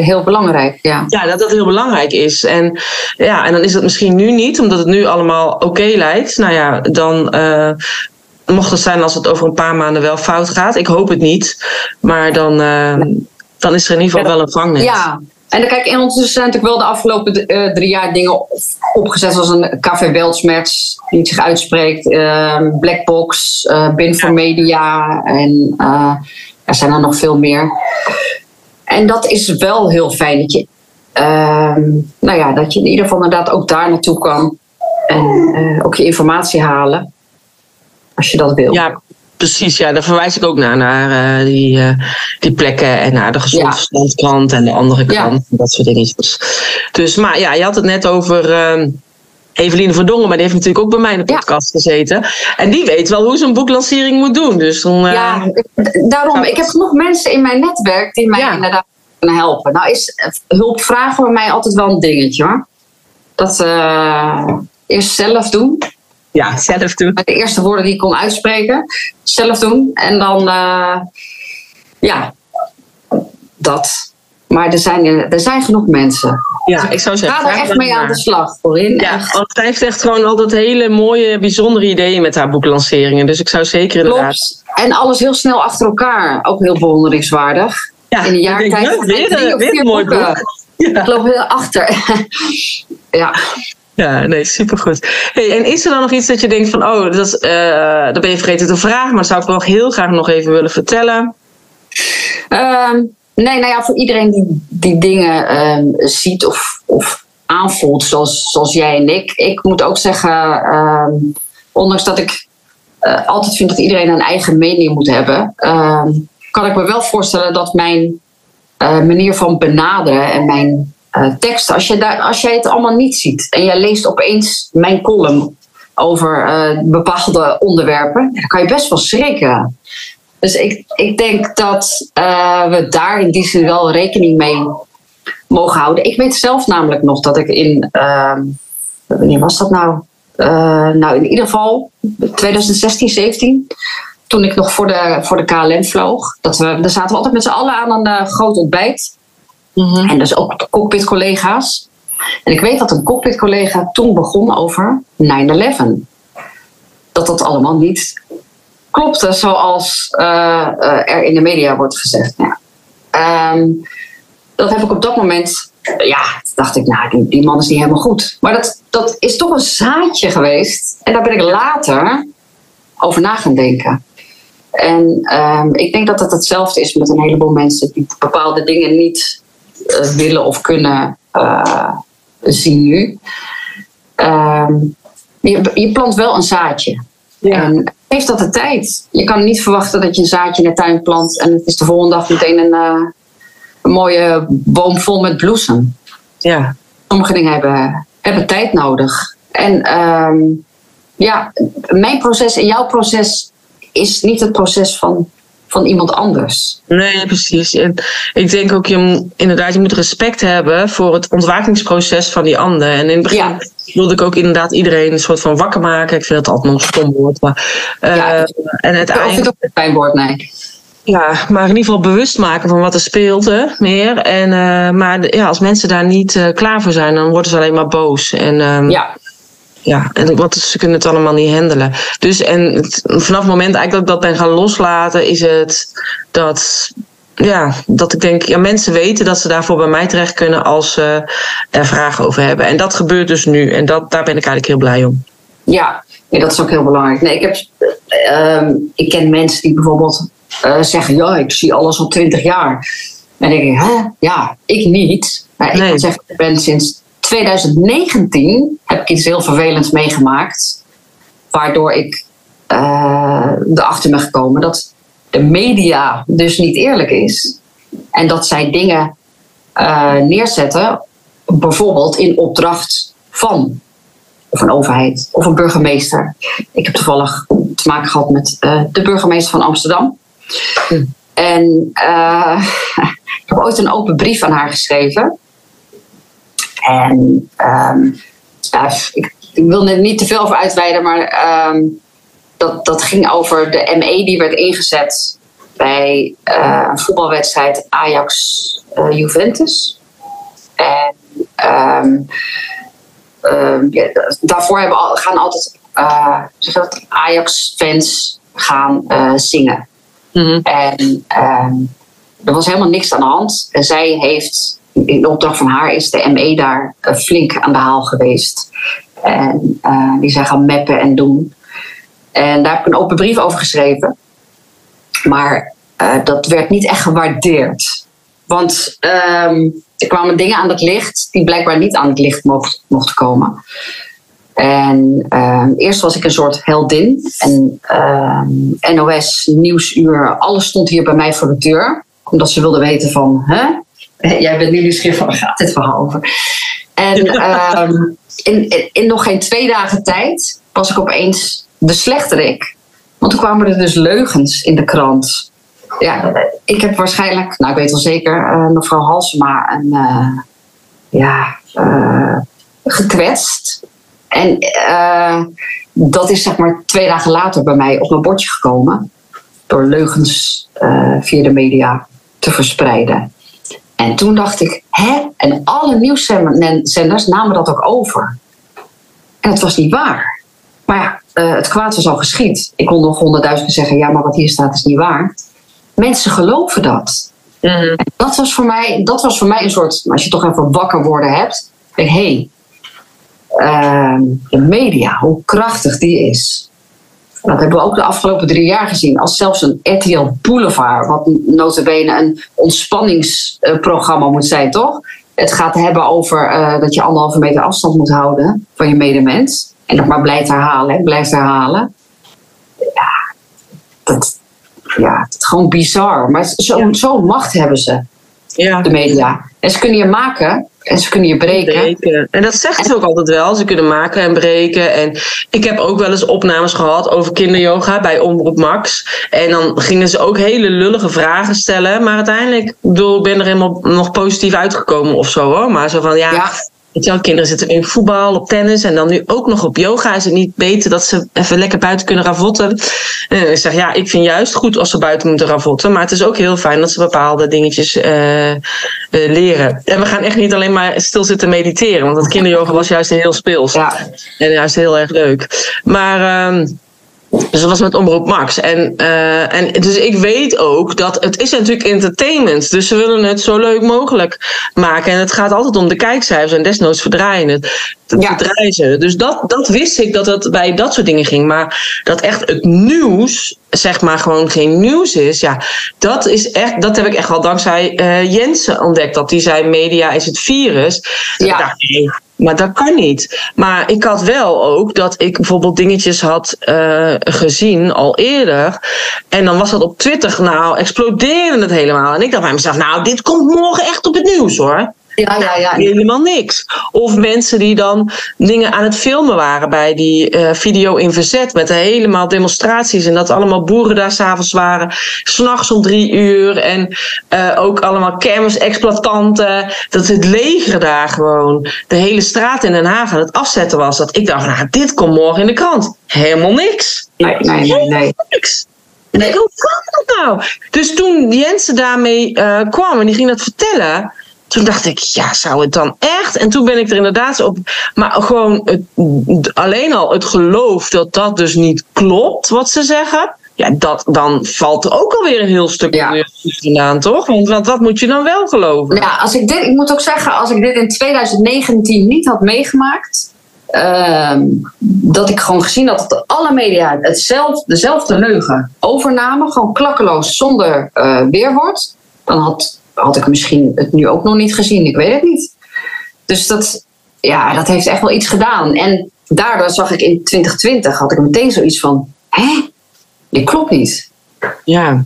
Heel belangrijk, ja. Ja, dat dat heel belangrijk is. En, ja, en dan is het misschien nu niet, omdat het nu allemaal oké lijkt. Nou ja, dan uh, mocht het zijn als het over een paar maanden wel fout gaat. Ik hoop het niet. Maar dan, uh, dan is er in ieder geval wel een vangnet. Ja, en kijk, in ondertussen zijn natuurlijk wel de afgelopen uh, drie jaar dingen opgezet, zoals een café Weltsmatch, die zich uitspreekt, uh, Blackbox, uh, Bin voor Media en er zijn er nog veel meer. En dat is wel heel fijn dat je, ehm, nou ja, dat je in ieder geval inderdaad ook daar naartoe kan en ook je informatie halen, als je dat wil. Ja, precies. Ja, daar verwijs ik ook naar, naar uh, die, uh, die plekken en naar de gezond verstandkrant en de andere kant. Ja. Dat soort dingetjes. Dus, maar ja, je had het net over uh, Eveline Verdongen, maar die heeft natuurlijk ook bij mij in de podcast ja. gezeten. En die weet wel hoe ze een boeklancering moet doen. Dus dan, ja, daarom. Ik heb genoeg mensen in mijn netwerk die mij ja. inderdaad kunnen helpen. Nou is hulp vragen bij mij altijd wel een dingetje hoor. Dat eerst zelf doen. Ja, zelf doen. De eerste woorden die ik kon uitspreken. Zelf doen. En dan, uh, ja, dat. Maar er zijn, er zijn genoeg mensen. Ja, ik zou zeggen. Ga er echt mee aan de slag, voorin. Ja, want zij heeft echt gewoon altijd hele mooie, bijzondere ideeën met haar boeklanceringen. Dus ik zou zeker inderdaad... Klopt. En alles heel snel achter elkaar. Ook heel bewonderingswaardig. Ja, In een jaar tijd. Ja, weer, weer een mooi boek. Ja. Ik loop heel achter. ja. Ja, nee, supergoed. Hey, en is er dan nog iets dat je denkt van, oh, dat, uh, dat ben je vergeten te vragen, maar zou ik wel heel graag nog even willen vertellen? Um, nee, nou ja, voor iedereen die die dingen um, ziet of, of aanvoelt, zoals, zoals jij en ik. Ik moet ook zeggen, um, ondanks dat ik uh, altijd vind dat iedereen een eigen mening moet hebben, kan ik me wel voorstellen dat mijn uh, manier van benaderen en mijn uh, teksten. Als, je daar, als jij het allemaal niet ziet en jij leest opeens mijn column over bepaalde onderwerpen, dan kan je best wel schrikken. Dus ik, ik denk dat uh, we daar in die zin wel rekening mee mogen houden. Ik weet zelf namelijk nog dat ik in. wanneer was dat nou? nou, in ieder geval 2016, 17 toen ik nog voor de, voor de KLM vloog. Dat we, daar zaten we altijd met z'n allen aan een uh, groot ontbijt. Mm-hmm. En dus ook cockpit-collega's. En ik weet dat een cockpit-collega toen begon over 9-11. Dat dat allemaal niet klopte zoals uh, uh, er in de media wordt gezegd. Ja. Um, dat heb ik op dat moment, ja, dacht ik, nou, die, die man is niet helemaal goed. Maar dat, dat is toch een zaadje geweest. En daar ben ik later over na gaan denken. En um, ik denk dat het hetzelfde is met een heleboel mensen die bepaalde dingen niet uh, willen of kunnen uh, zien nu. Um, je, je, plant wel een zaadje. Ja. En heeft dat de tijd. Je kan niet verwachten dat je een zaadje in de tuin plant en het is de volgende dag meteen een, uh, een mooie boom vol met bloesem. Ja. Sommige dingen hebben, hebben tijd nodig. En um, ja, mijn proces en jouw proces is niet het proces van van iemand anders. Nee, precies. En ik denk ook, je, inderdaad, je moet respect hebben voor het ontwakingsproces van die ander. En in het begin ja. wilde ik ook inderdaad iedereen een soort van wakker maken. Ik vind het altijd nog een stom woord. Maar, uh, ja, en uiteindelijk... Ik vind het ook een fijn woord, nee. Ja, maar in ieder geval bewust maken van wat er speelt, hè, meer. En, uh, maar ja, als mensen daar niet uh, klaar voor zijn, dan worden ze alleen maar boos. En, um, ja ja, en wat, ze kunnen het allemaal niet handelen. Dus en het, vanaf het moment eigenlijk dat ik dat ben gaan loslaten, is het dat, ja, dat ik denk, ja, mensen weten dat ze daarvoor bij mij terecht kunnen als ze er vragen over hebben. En dat gebeurt dus nu. En dat, daar ben ik eigenlijk heel blij om. Ja, nee, dat is ook heel belangrijk. Nee, ik, heb, uh, ik ken mensen die bijvoorbeeld uh, zeggen, ja, ik zie alles al twintig jaar. En dan denk ik, hè? Ja, ik niet. Maar ik zeg, ik ben sinds 2019 heb ik iets heel vervelends meegemaakt. Waardoor ik uh, erachter ben gekomen dat de media dus niet eerlijk is. En dat zij dingen uh, neerzetten, bijvoorbeeld in opdracht van of een overheid of een burgemeester. Ik heb toevallig te maken gehad met uh, de burgemeester van Amsterdam. Hm. En ik heb ooit een open brief aan haar geschreven. En um, ja, ik, ik, wil er niet te veel over uitweiden, maar um, dat, dat ging over de ME die werd ingezet bij een voetbalwedstrijd Ajax-Juventus. en ehm, ehm, ja, daarvoor hebben, gaan altijd Ajax-fans gaan zingen. Mhm. En ehm, er was helemaal niks aan de hand. En zij heeft, in opdracht van haar, is de ME daar uh, flink aan de haal geweest. En uh, die zijn gaan mappen en doen. En daar heb ik een open brief over geschreven. Maar uh, dat werd niet echt gewaardeerd. Want um, er kwamen dingen aan het licht die blijkbaar niet aan het licht mocht, mochten komen. En uh, eerst was ik een soort heldin. En uh, NOS, Nieuwsuur, alles stond hier bij mij voor de deur. Omdat ze wilden weten van, hè? Jij bent nu nieuwsgierig van, waar gaat dit verhaal over? En uh, in, in, in, nog geen twee dagen tijd was ik opeens de slechterik. Want toen kwamen er dus leugens in de krant. Ja, ik heb waarschijnlijk, nou ik weet wel zeker, uh, mevrouw Halsema een, uh, ja, uh, gekwetst. En dat is zeg maar twee dagen later bij mij op mijn bordje gekomen. Door leugens via de media te verspreiden. En toen dacht ik, hè? En alle nieuwszenders namen dat ook over. En het was niet waar. Maar ja, uh, het kwaad was al geschied. Ik kon nog honderdduizend zeggen, ja, maar wat hier staat is niet waar. Mensen geloven dat. Mm. dat, was voor mij, dat was voor mij een soort, als je toch even wakker worden hebt. Denk, hé, hey, uh, de media, hoe krachtig die is. Dat hebben we ook de afgelopen drie jaar gezien. Als zelfs een RTL Boulevard, wat notabene een ontspanningsprogramma moet zijn, toch? Het gaat hebben over uh, dat je anderhalve meter afstand moet houden van je medemens. En dat maar blijft herhalen, blijft herhalen. Ja, dat, ja, is gewoon bizar. Maar zo'n zo macht hebben ze, ja. de media. En ze kunnen je maken en ze kunnen je breken. breken. En dat zegt ze ook altijd wel. Ze kunnen maken en breken. En ik heb ook wel eens opnames gehad over kinderyoga bij Omroep Max. En dan gingen ze ook hele lullige vragen stellen. Maar uiteindelijk, bedoel, ik ben er helemaal nog positief uitgekomen of zo hoor. Maar zo van ja, ja. Je kinderen zitten in voetbal, op tennis en dan nu ook nog op yoga. Is het niet beter dat ze even lekker buiten kunnen ravotten? En ik zeg, ja, ik vind juist goed als ze buiten moeten ravotten. Maar het is ook heel fijn dat ze bepaalde dingetjes uh, uh, leren. En we gaan echt niet alleen maar stil zitten mediteren. Want dat kinderyoga was juist heel speels. Ja. En juist heel erg leuk. Maar... Uh, dus dat was met Omroep Max. En, uh, en dus ik weet ook dat het is natuurlijk entertainment. Dus ze willen het zo leuk mogelijk maken. En het gaat altijd om de kijkcijfers. En desnoods verdraaien het. Ja. Verdraaien Dus dat, dat wist ik dat het bij dat soort dingen ging. Maar dat echt het nieuws, zeg maar, gewoon geen nieuws is. Ja, dat is echt, dat heb ik echt wel dankzij uh, Jensen ontdekt. Dat die zei: media is het virus. Ja. Maar dat kan niet. Maar ik had wel ook dat ik bijvoorbeeld dingetjes had uh, gezien al eerder. En dan was dat op Twitter, nou, explodeerde het helemaal. En ik dacht bij mezelf, nou, dit komt morgen echt op het nieuws hoor. Ja, ja, ja. Helemaal niks. Of mensen die dan dingen aan het filmen waren bij die uh, video in verzet. Met helemaal demonstraties. En dat allemaal boeren daar s'avonds waren. S'nachts om drie uur. En uh, ook allemaal kermisexploitanten. Dat het leger daar gewoon de hele straat in Den Haag aan het afzetten was. Dat ik dacht, nou, dit komt morgen in de krant. Helemaal niks. Nee, nee, nee. nee. Niks. Nee. Hoe kan dat nou? Dus toen Jensen daarmee uh, kwam en die ging dat vertellen toen dacht ik, ja, zou het dan echt? En toen ben ik er inderdaad op. Maar gewoon het, alleen al het geloof dat dat dus niet klopt, wat ze zeggen. Ja, dat, dan valt er ook alweer een heel stuk ja. vandaan, toch? Want, want wat moet je dan wel geloven? Ja, als ik dit, ik moet ook zeggen, als ik dit in 2019 niet had meegemaakt. Uh, dat ik gewoon gezien had dat alle media hetzelfde, dezelfde leugen overnamen, gewoon klakkeloos zonder uh, weerwoord. Dan had had ik misschien het nu ook nog niet gezien. Ik weet het niet. Dus dat, ja, dat heeft echt wel iets gedaan. En daardoor zag ik in 2020, had ik meteen zoiets van, hè? Dit klopt niet. Ja.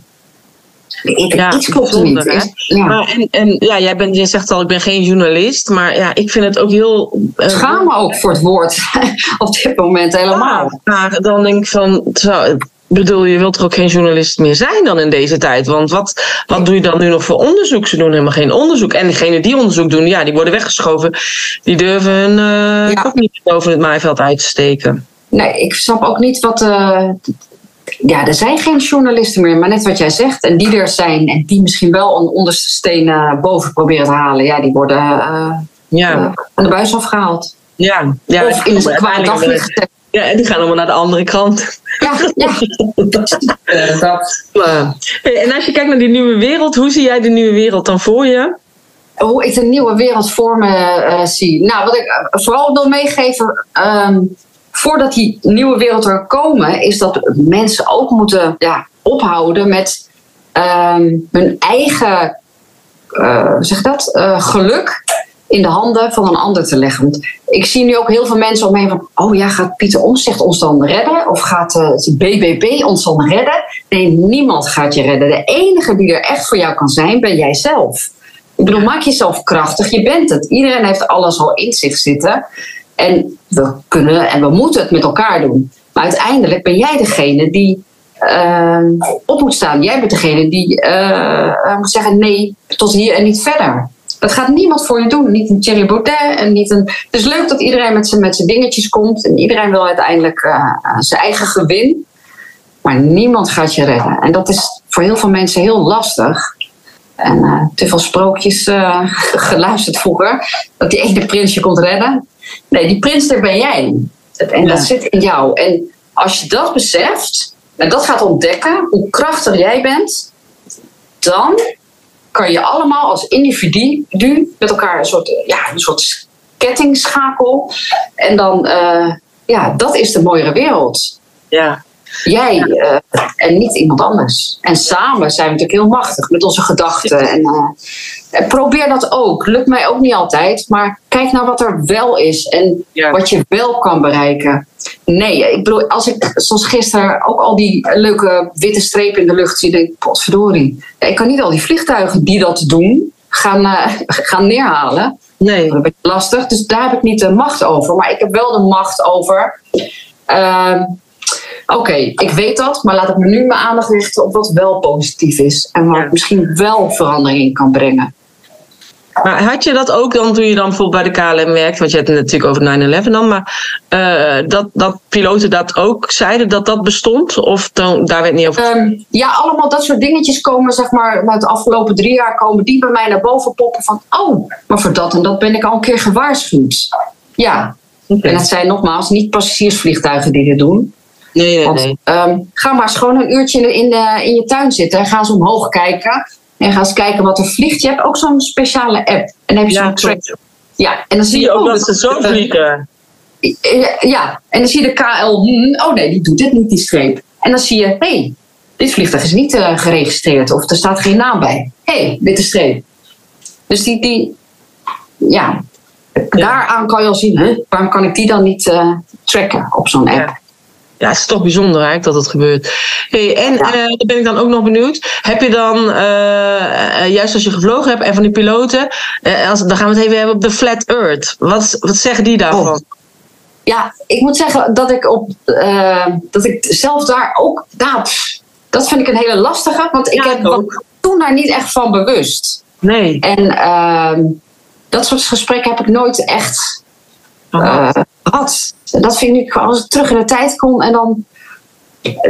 Ik, ja, iets klopt niet. ja. Maar en, en ja, jij, bent, jij zegt al, ik ben geen journalist, maar ja, ik vind het ook heel. Uh, Schaam me ook voor het woord op dit moment helemaal. maar dan denk ik van, bedoel, je wilt er ook geen journalist meer zijn dan in deze tijd. Want wat, wat doe je dan nu nog voor onderzoek? Ze doen helemaal geen onderzoek. En degenen die onderzoek doen, ja, die worden weggeschoven. Die durven hun uh, ja. niet boven het maaiveld uit te steken. Nee, ik snap ook niet wat. Uh, ja, er zijn geen journalisten meer, maar net wat jij zegt. En die er zijn en die misschien wel een onderste steen boven proberen te halen. Ja, die worden ja. aan de buis afgehaald. Ja, ja of in kwaad daglicht Ja, en die gaan allemaal naar de andere kant. Ja, ja. dat. En als je kijkt naar die nieuwe wereld, hoe zie jij de nieuwe wereld dan voor je? Hoe ik de nieuwe wereld voor me uh, zie. Nou, wat ik eh, vooral wil meegeven. Um, voordat die nieuwe wereld er komen, is dat mensen ook moeten ja, ophouden met um, hun eigen uh, zeg dat, geluk in de handen van een ander te leggen. Ik zie nu ook heel veel mensen omheen van... oh ja, gaat Pieter Omzicht ons dan redden? Of gaat uh, het BBB ons dan redden? Nee, niemand gaat je redden. De enige die er echt voor jou kan zijn, ben jij zelf. Ik bedoel, maak jezelf krachtig. Je bent het. Iedereen heeft alles al in zich zitten. En we kunnen en we moeten het met elkaar doen. Maar uiteindelijk ben jij degene die uh, op moet staan. Jij bent degene die uh, moet zeggen nee, tot hier en niet verder. Dat gaat niemand voor je doen. Niet een Thierry Baudet en niet een. Het is leuk dat iedereen met zijn, met zijn dingetjes komt. En iedereen wil uiteindelijk uh, zijn eigen gewin. Maar niemand gaat je redden. En dat is voor heel veel mensen heel lastig. En uh, te veel sprookjes uh, geluisterd vroeger. Dat die ene prins je komt redden. Nee, die prins, daar ben jij. En ja. dat zit in jou. En als je dat beseft en dat gaat ontdekken, hoe krachtig jij bent, dan kan je allemaal als individu met elkaar een soort, ja, een soort kettingschakel. En dan, uh, ja, dat is de mooiere wereld. Ja. Jij uh, en niet iemand anders. En samen zijn we natuurlijk heel machtig met onze gedachten. En, uh, en, probeer dat ook. Lukt mij ook niet altijd. Maar kijk naar wat er wel is en ja. wat je wel kan bereiken. Nee, ik bedoel, als ik zoals gisteren ook al die leuke witte strepen in de lucht zie, denk ik, potverdorie. Ik kan niet al die vliegtuigen die dat doen, gaan, uh, gaan neerhalen. Nee. Dat is lastig. Dus daar heb ik niet de macht over. Maar ik heb wel de macht over. Uh, Oké, ik weet dat, maar laat ik me nu mijn aandacht richten op wat wel positief is. En wat misschien wel verandering kan brengen. Maar had je dat ook dan toen je dan bijvoorbeeld bij de KLM werkte? Want je hebt het natuurlijk over 9-11 dan. Maar uh, dat, dat piloten dat ook zeiden dat dat bestond? Of dan, daar werd niet over um, Ja, allemaal dat soort dingetjes komen, zeg maar, na de afgelopen drie jaar komen die bij mij naar boven poppen van... Oh, maar voor dat en dat ben ik al een keer gewaarschuwd. Ja, okay. en dat zijn nogmaals niet passagiersvliegtuigen die dit doen. Nee, nee, nee. Um, ga maar eens gewoon een uurtje in, de, in je tuin zitten en ga eens omhoog kijken. En ga eens kijken wat er vliegt. Je hebt ook zo'n speciale app. En dan heb je ja, zo'n track. Ja, en dan zie je ook dat ze zo vliegen. Ja, en dan zie je de KL. Oh nee, die doet dit niet, die streep. En dan zie je, hé, hey, dit vliegtuig is niet uh, geregistreerd. Of er staat geen naam bij. Hé, hey, witte streep. Dus die, die ja, ja. daaraan kan je al zien, hè, waarom kan ik die dan niet uh, tracken op zo'n app? Ja. Ja, het is toch bijzonder eigenlijk dat het gebeurt. Hey, en ja. uh, dan ben ik dan ook nog benieuwd. Heb je dan, uh, uh, juist als je gevlogen hebt en van die piloten, als, dan gaan we het even hebben op de Flat Earth. Wat, wat zeggen die daarvan? Oh. Ja, ik moet zeggen dat ik, op, dat ik zelf daar ook. Nou, dat vind ik een hele lastige, want ik ja, heb ook. toen daar niet echt van bewust. Nee. En ehm, dat soort gesprekken heb ik nooit echt had. Dat vind ik als ik terug in de tijd kom en dan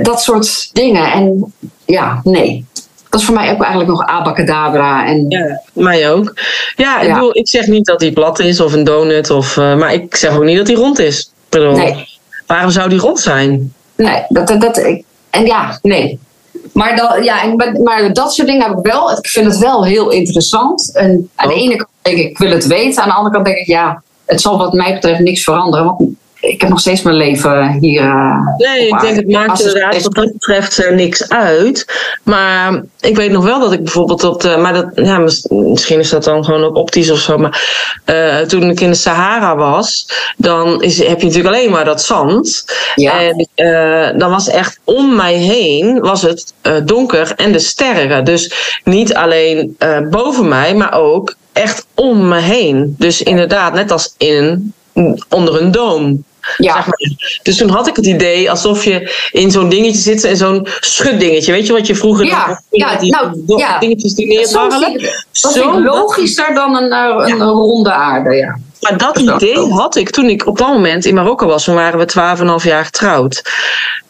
dat soort dingen. En ja, nee. Dat is voor mij ook eigenlijk nog abacadabra. En... Ja, mij ook. Ja, ik, ja. Bedoel, ik zeg niet dat die plat is of een donut. Of, uh, maar ik zeg ook niet dat die rond is. Nee. Waarom zou die rond zijn? Nee, dat, dat, dat, en ja, nee. Maar, dat, ja, maar dat soort dingen heb ik wel. Ik vind het wel heel interessant. En aan de ene kant denk ik, ik wil het weten. Aan de andere kant denk ik, ja, het zal wat mij betreft niks veranderen. Want ik heb nog steeds mijn leven hier. Uh, nee, ik denk het maakt inderdaad wat dat betreft uh, niks uit. Maar ik weet nog wel dat ik bijvoorbeeld op de. Maar dat, ja, misschien is dat dan gewoon ook optisch of zo. Maar uh, toen ik in de Sahara was, dan is, heb je natuurlijk alleen maar dat zand. Ja. En dan was echt om mij heen was het donker en de sterren. Dus niet alleen boven mij, maar ook echt om me heen. Dus inderdaad, net als in onder een doom. Ja. Zeg maar. Dus toen had ik het idee alsof je in zo'n dingetje zit, in zo'n schuddingetje. Weet je wat je vroeger ja, ja, die nou, ja. dingetjes die neerbarrelen? Dat is logischer dan een, een, een, ronde aarde, ja. maar dat idee had ik toen ik op dat moment in Marokko was. Toen waren we 12,5 jaar getrouwd.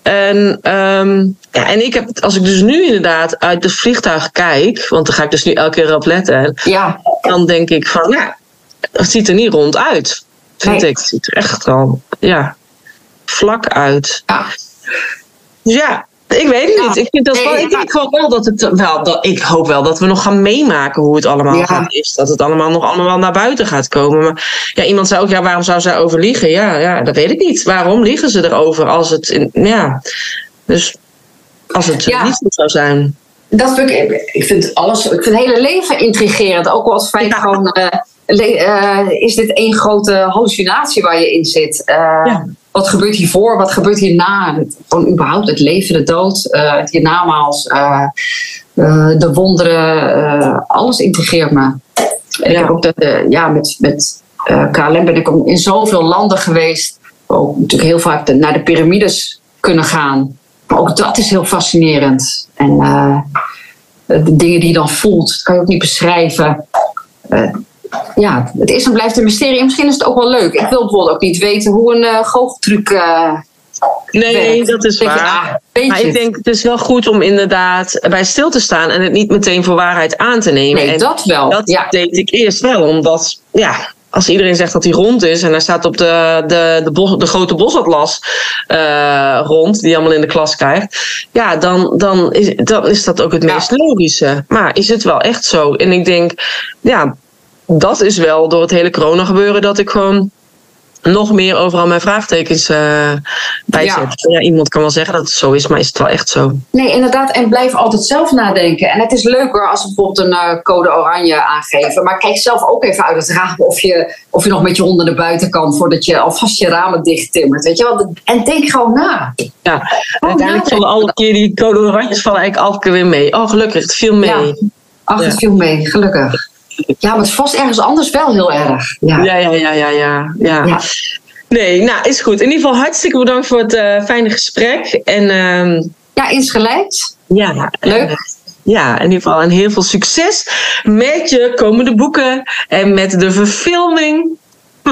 En, ehm, ja, en ik heb, als ik dus nu inderdaad uit het vliegtuig kijk, want dan ga ik dus nu elke keer op letten, Ja, dan denk ik van, ja, het ziet er niet rond uit. Vind Nee. ik. Het ziet er echt al, ja, vlak uit. ja. Dus ja, ik weet het Ja. niet. Ik, vind dat Nee, wel, ik denk wel dat het wel, dat, ik hoop wel dat we nog gaan meemaken hoe het allemaal Ja. gaat is. Dat het allemaal nog allemaal naar buiten gaat komen. Maar ja, iemand zei ook, ja, waarom zou zij over liegen? Ja, ja, dat weet ik niet. Waarom liegen ze erover als het, in, ja, dus als het niet zo zou zijn. Dat vind ik, ik vind alles, ik vind het hele leven intrigerend. Ook al als feit Ja. gewoon, eh, eh, is dit één grote hallucinatie waar je in zit? Eh, Ja. Wat gebeurt hiervoor? Wat gebeurt hierna? Het- Gewoon überhaupt het leven, de dood, eh, het hiernamaals, de wonderen, alles intrigeert me. En ik Ja. heb ook dat, ja, met, met KLM ben ik in zoveel landen geweest. Ook natuurlijk heel vaak de- naar de piramides kunnen gaan. Maar ook dat is heel fascinerend. En de dingen die je dan voelt, dat kan je ook niet beschrijven. Ja, het is en blijft een mysterie. En misschien is het ook wel leuk. Ik wil bijvoorbeeld ook niet weten hoe een eh goocheltruc eh Nee, dat is je, waar. ah, Maar ik denk het is wel goed om inderdaad bij stil te staan en het niet meteen voor waarheid aan te nemen. Nee, en dat wel. Dat ja. deed ik eerst wel, omdat ja, als iedereen zegt dat hij rond is en hij staat op de, de, de, bos, de grote bosatlas eh, rond, die je allemaal in de klas krijgt, ja, dan, dan, is, dan is dat ook het Ja. meest logische. Maar is het wel echt zo? En ik denk, ja, dat is wel door het hele corona gebeuren dat ik gewoon nog meer overal mijn vraagtekens eh bijzet. Ja. iemand kan wel zeggen dat het zo is, maar is het wel echt zo? Nee, inderdaad. En blijf altijd zelf nadenken. En het is leuker als we bijvoorbeeld een eh, code oranje aangeven. Maar kijk zelf ook even uit het raam of je, of je nog met je hond naar de buitenkant voordat je alvast je ramen dicht timmert. Weet je wel? En denk gewoon na. Ja, en uiteindelijk vallen alle keer die code oranjes vallen eigenlijk elke keer weer mee. Oh, gelukkig, het viel mee. Ja. Ach, het Ja. viel mee, gelukkig. Ja, maar het vast ergens anders wel heel erg. Ja. Ja, ja, ja, ja, ja. ja. Ja. Nee, nou, is goed. In ieder geval hartstikke bedankt voor het eh, fijne gesprek. En ehm, Ja, insgelijks. ja, Leuk. eh, ja, in ieder geval en heel veel succes met je komende boeken en met de verfilming.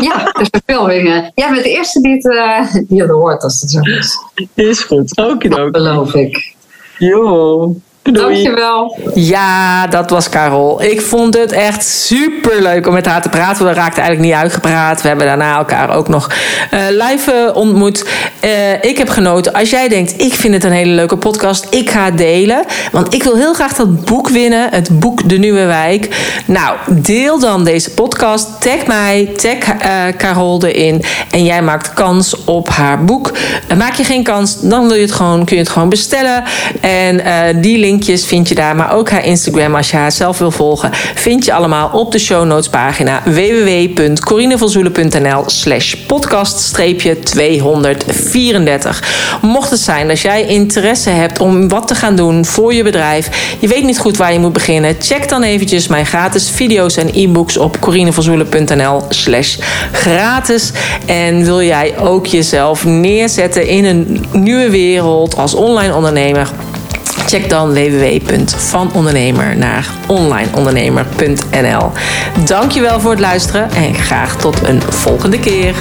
Ja, de verfilmingen. Jij bent de eerste die het, eh, die het hoort als het zo is. Is goed. Oké, Dat beloof ik. Jo. Doei. Dankjewel. Ja, dat was Carol. Ik vond het echt super leuk om met haar te praten. We raakten eigenlijk niet uitgepraat. We hebben daarna elkaar ook nog eh, live eh, ontmoet. Eh, ik heb genoten. Als jij denkt, ik vind het een hele leuke podcast, ik ga het delen. Want ik wil heel graag dat boek winnen. Het boek De Nieuwe Wijk. Nou, deel dan deze podcast. Tag mij, tag Carol erin. En jij maakt kans op haar boek. Maak je geen kans, dan wil je het gewoon, kun je het gewoon bestellen. En die linkjes vind je daar. Maar ook haar Instagram, als je haar zelf wil volgen, vind je allemaal op de show notes pagina www.corinevanzoelen.nl slash podcast 234. Mocht het zijn dat jij interesse hebt om wat te gaan doen voor je bedrijf, je weet niet goed waar je moet beginnen, check dan eventjes mijn gratis video's en e-books op corinevanzoelen.nl slash gratis. En wil jij ook jezelf neerzetten in een nieuwe wereld als online ondernemer? Check dan www.vanondernemer naar onlineondernemer.nl. Dankjewel voor het luisteren en graag tot een volgende keer.